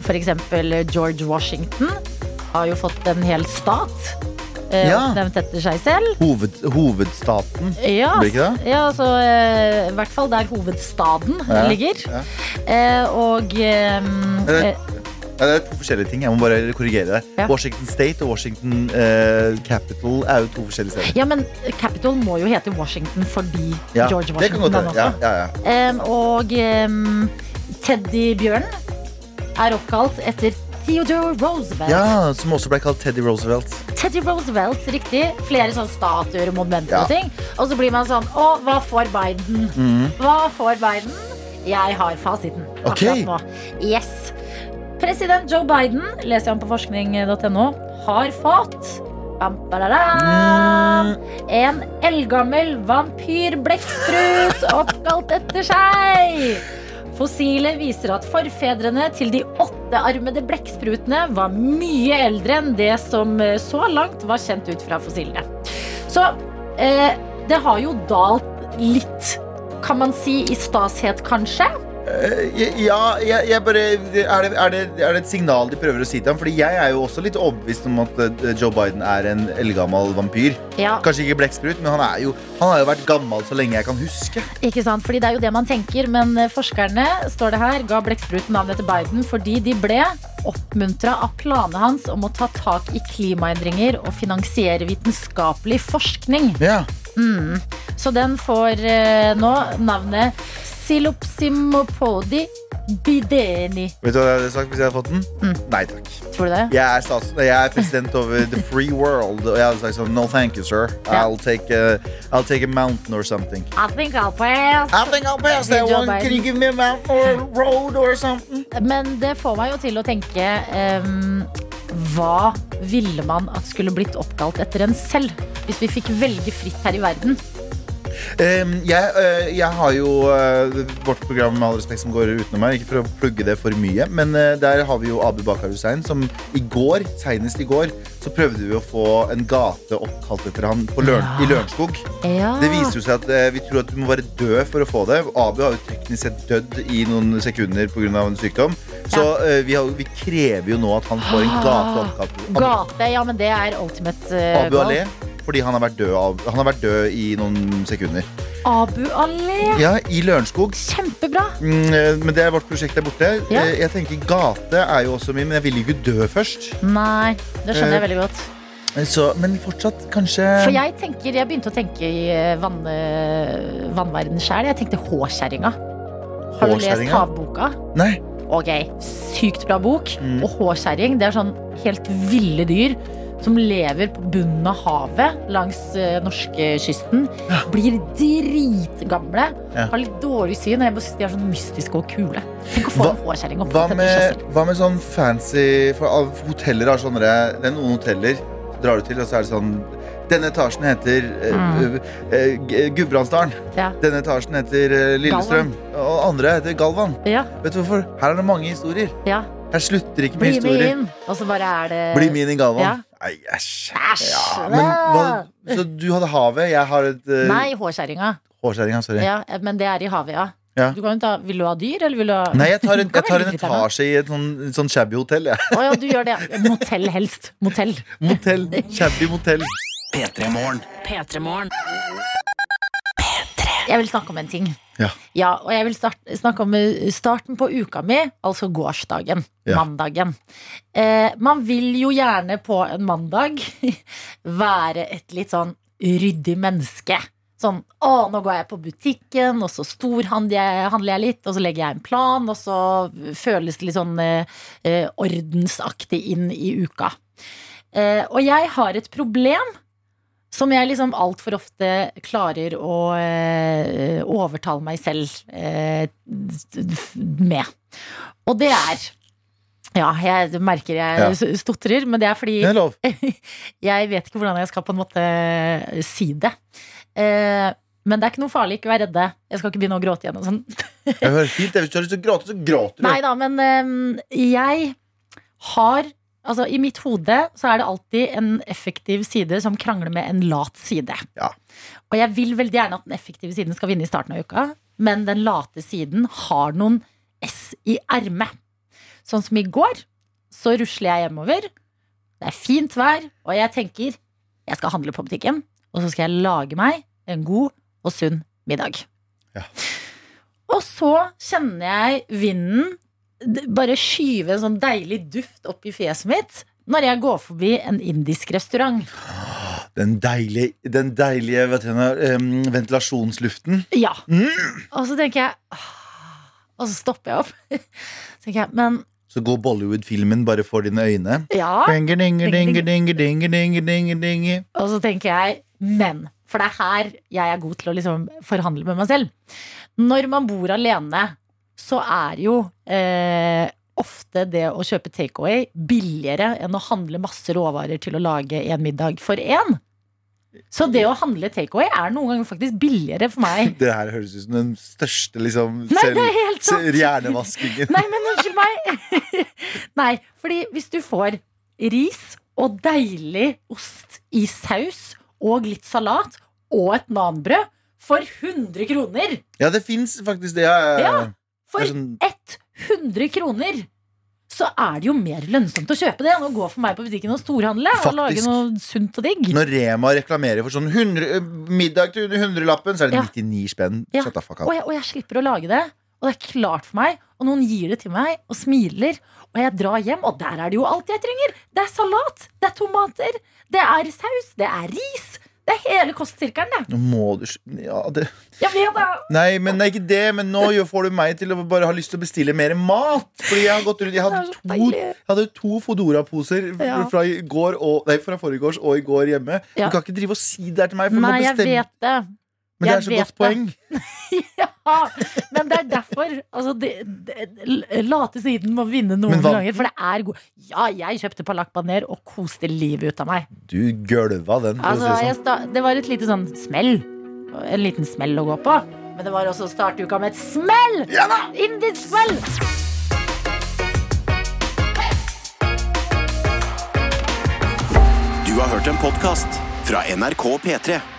For eksempel George Washington har jo fått en hel stat eh, Ja. oppnevnt seg selv. Hoved, hovedstaten. Ja, Blir ikke det? ja altså, eh, i hvert fall der hovedstaden Ja, ligger. ja. Eh, og eh, eh, Ja, det er to forskjellige ting. Jeg må bare korrigere deg. Ja. Washington State og Washington eh, Capital er jo to forskjellige steder. Ja, men Capital må jo hete Washington fordi Ja, George det kan Washington den også. Ja, ja, ja. Em, og um, teddybjørnen er oppkalt etter Theodore Roosevelt. ja, Som også ble kalt Teddy Roosevelt. Teddy Roosevelt, riktig. Flere sånne statuer og monumenter Ja. og ting. Og så blir man sånn Å, hva får Biden? Mm. Hva får Biden? Jeg har fasiten Ok. akkurat nå. Yes. President Joe Biden, leser jeg om på forskning.no, har fått badadam, en eldgammel vampyrblekksprut (laughs) oppkalt etter seg. Fossilet viser at forfedrene til de åttearmede blekksprutene var mye eldre enn det som eh, så langt var kjent ut fra fossilene. Så eh, det har jo dalt litt, kan man si, i stashet, kanskje. Eh, Ja, jeg, jeg bare er det, er, det, er det et signal de prøver å si til ham? Fordi jeg er jo også litt overbevist om at eh, Joe Biden er en eldgammel vampyr. Ja. Kanskje ikke blekksprut, men han, er jo, han har jo vært gammel så lenge jeg kan huske. Ikke sant, fordi det er jo det man tenker, men eh, forskerne står det her, ga blekkspruten navnet til Biden fordi de ble oppmuntra av planene hans om å ta tak i klimaendringer og finansiere vitenskapelig forskning. Ja. Mm. Så den får nå navnet Silopsimopodi bideni. Vet du hva jeg hadde sagt hvis jeg hadde fått den? Mm. Nei takk. Tror du det? Jeg er, stats, jeg er president over the free world, og jeg hadde sagt sånn No thank you, sir. I'll take a, I'll take a mountain or something. I think I'll pass. I think I'll pass that that one. Can you give me a mountain or a road or something? Men det får meg jo til å tenke um, Hva ville man at skulle blitt oppkalt etter en selv? Hvis vi fikk velge fritt her i verden. Um, jeg, øh, jeg har jo øh, vårt program med all respekt som går utenom meg. Ikke for å plugge det for mye, men øh, der har vi jo Abu Bakar Hussein, som i går, senest i går, så prøvde vi å få en gate oppkalt etter han Løren, Ja. i Lørenskog. Ja. Det viser jo seg at vi tror at du må være død for å få det. Abu har jo teknisk sett dødd i noen sekunder pga. en sykdom. Så øh, vi, har, vi krever jo nå at han får en gate oppkalt Gate, ja, men det er ultimate uh, Abu goal. Allé. Fordi han har, vært død av, han har vært død i noen sekunder. Abu Allé. Ja, i Lørenskog. Kjempebra. Mm, eh, men det er vårt prosjekt der borte. Ja. Eh, Jeg tenker Gate er jo også min, men jeg vil jo ikke dø først. Nei, det skjønner jeg Eh, veldig godt. Så, men fortsatt, kanskje For jeg tenker, jeg begynte å tenke i vann, vannverden sjæl. Jeg tenkte Håkjerringa. Har du lest Havboka? Nei. Ok, sykt bra bok. Mm. Og håkjerring, det er sånn helt ville dyr som lever på bunnen av havet langs uh, norskekysten. Blir dritgamle, Ja. har litt dårlig syn, og jeg bare synes de er sånn mystiske og kule. Tenk å få Hva- en håkjerring opp Hva med, hva med sånn fancy For hoteller har sånne Det er noen hoteller drar du til, og så er det sånn Denne etasjen heter eh, Mm. uh, uh, Gudbrandsdalen. Ja. Denne etasjen heter uh, Lillestrøm. Og andre heter Galvan. Ja, Vet du hvorfor? Her er det mange historier. ja. Her slutter ikke med Bli historier. inn. Og så bare er det Bli med inn i Galvan. Ja. Æsj. Ja, men hva, så du hadde havet, jeg har et uh, Nei, hårskjæringa. Hårskjæringa, sorry. Ja, men det er i havet, ja. Ja. Du kan ta, vil du ha dyr, eller vil du ha Nei, jeg tar en, jeg tar en etasje i et sånn, sånn shabby hotell. Jeg. Å ja, du gjør det. Motell helst. Motell. (laughs) Motell. Shabby motell. P3 Morgen. P3morgen. Jeg vil snakke om en ting. Ja. og jeg vil start, snakke om eh, starten på uka mi, altså gårsdagen. Ja. Mandagen. Eh, man vil jo gjerne på en mandag (laughs) være et litt sånn ryddig menneske. Sånn, å, nå går jeg på butikken, og så storhandler jeg, handler jeg litt, og så legger jeg en plan, og så føles det litt sånn eh, eh, ordensaktig inn i uka. Eh, og jeg har et problem som jeg liksom altfor ofte klarer å eh, overtale meg selv eh, med. Og det er Ja, jeg merker jeg Ja. stotrer, men det er fordi Det er (laughs) jeg vet ikke hvordan jeg skal på en måte si det. Eh, men det er ikke noe farlig, ikke vær redde. Jeg skal ikke begynne å gråte igjen. Og sånn. Hvis du har lyst til å gråte, så gråter du. Nei da, men ehm, jeg har Altså, I mitt hode så er det alltid en effektiv side som krangler med en lat side. Ja. Og jeg vil veldig gjerne at den effektive siden skal vinne i starten av uka, men den late siden har noen S i ermet. Sånn som i går, så rusler jeg hjemover. Det er fint vær, og jeg tenker jeg skal handle på butikken, og så skal jeg lage meg en god og sunn middag. Ja. Og så kjenner jeg vinden bare skyve en sånn deilig duft opp i fjeset mitt når jeg går forbi en indisk restaurant. Den deilige, den deilige du, ventilasjonsluften. Ja. Mm. Og så tenker jeg Og så stopper jeg opp. (laughs) Tenker jeg, men Så går Bollywood-filmen bare for dine øyne. Ja. Dinge, dinge, dinge. Og så tenker jeg, men For det er her jeg er god til å liksom forhandle med meg selv. Når man bor alene, så er jo eh, ofte det å kjøpe takeaway billigere enn å handle masse råvarer til å lage en middag for én. Så det å handle takeaway er noen ganger faktisk billigere for meg. (laughs) Det her høres ut som den største liksom, Nei, er selv- (laughs) hjernevaskingen. Nei, men unnskyld meg. (laughs) Nei, fordi hvis du får ris og deilig ost i saus og litt salat og et nanbrød for 100 kroner Ja, det fins faktisk det. Ja. Ja, For sånn- 100 kroner så er det jo mer lønnsomt å kjøpe det enn å gå for meg på butikken og storhandle og lage noe sunt og digg. Når Rema reklamerer for sånn 100, eh, middag til under 100-lappen, så er det Ja. 99 spenn. Ja. Og jeg, og jeg slipper å lage det. Og det er klart for meg. Og noen gir det til meg og smiler. Og jeg drar hjem, og der er det jo alt jeg trenger. Det er salat, det er tomater, det er saus, det er ris. Det er hele kostsirkelen, det. Nå må du ja, det. Jeg vet det. Nei, men det er ikke det. Men nå får du meg til å bare ha lyst til å bestille mer mat. Fordi jeg har gått rundt Jeg hadde to, jeg hadde to Fodora-poser Ja. fra, i går og, nei, fra forrige og i går hjemme. Ja. Du kan ikke drive og si det her til meg. For du må Nei, jeg vet det. Men det er så vet godt poeng. (laughs) Ja, men det er derfor. Altså, det, det, late siden må vinne noen ganger. For det er god Ja, jeg kjøpte palak baner og koste livet ut av meg. Du gølva den. Altså, si det jeg sånn. sta det var et lite sånn smell. En liten smell å gå på. Men det var også å starte uka med et smell! Indisk-smell! Du har hørt en podcast fra NRK P3.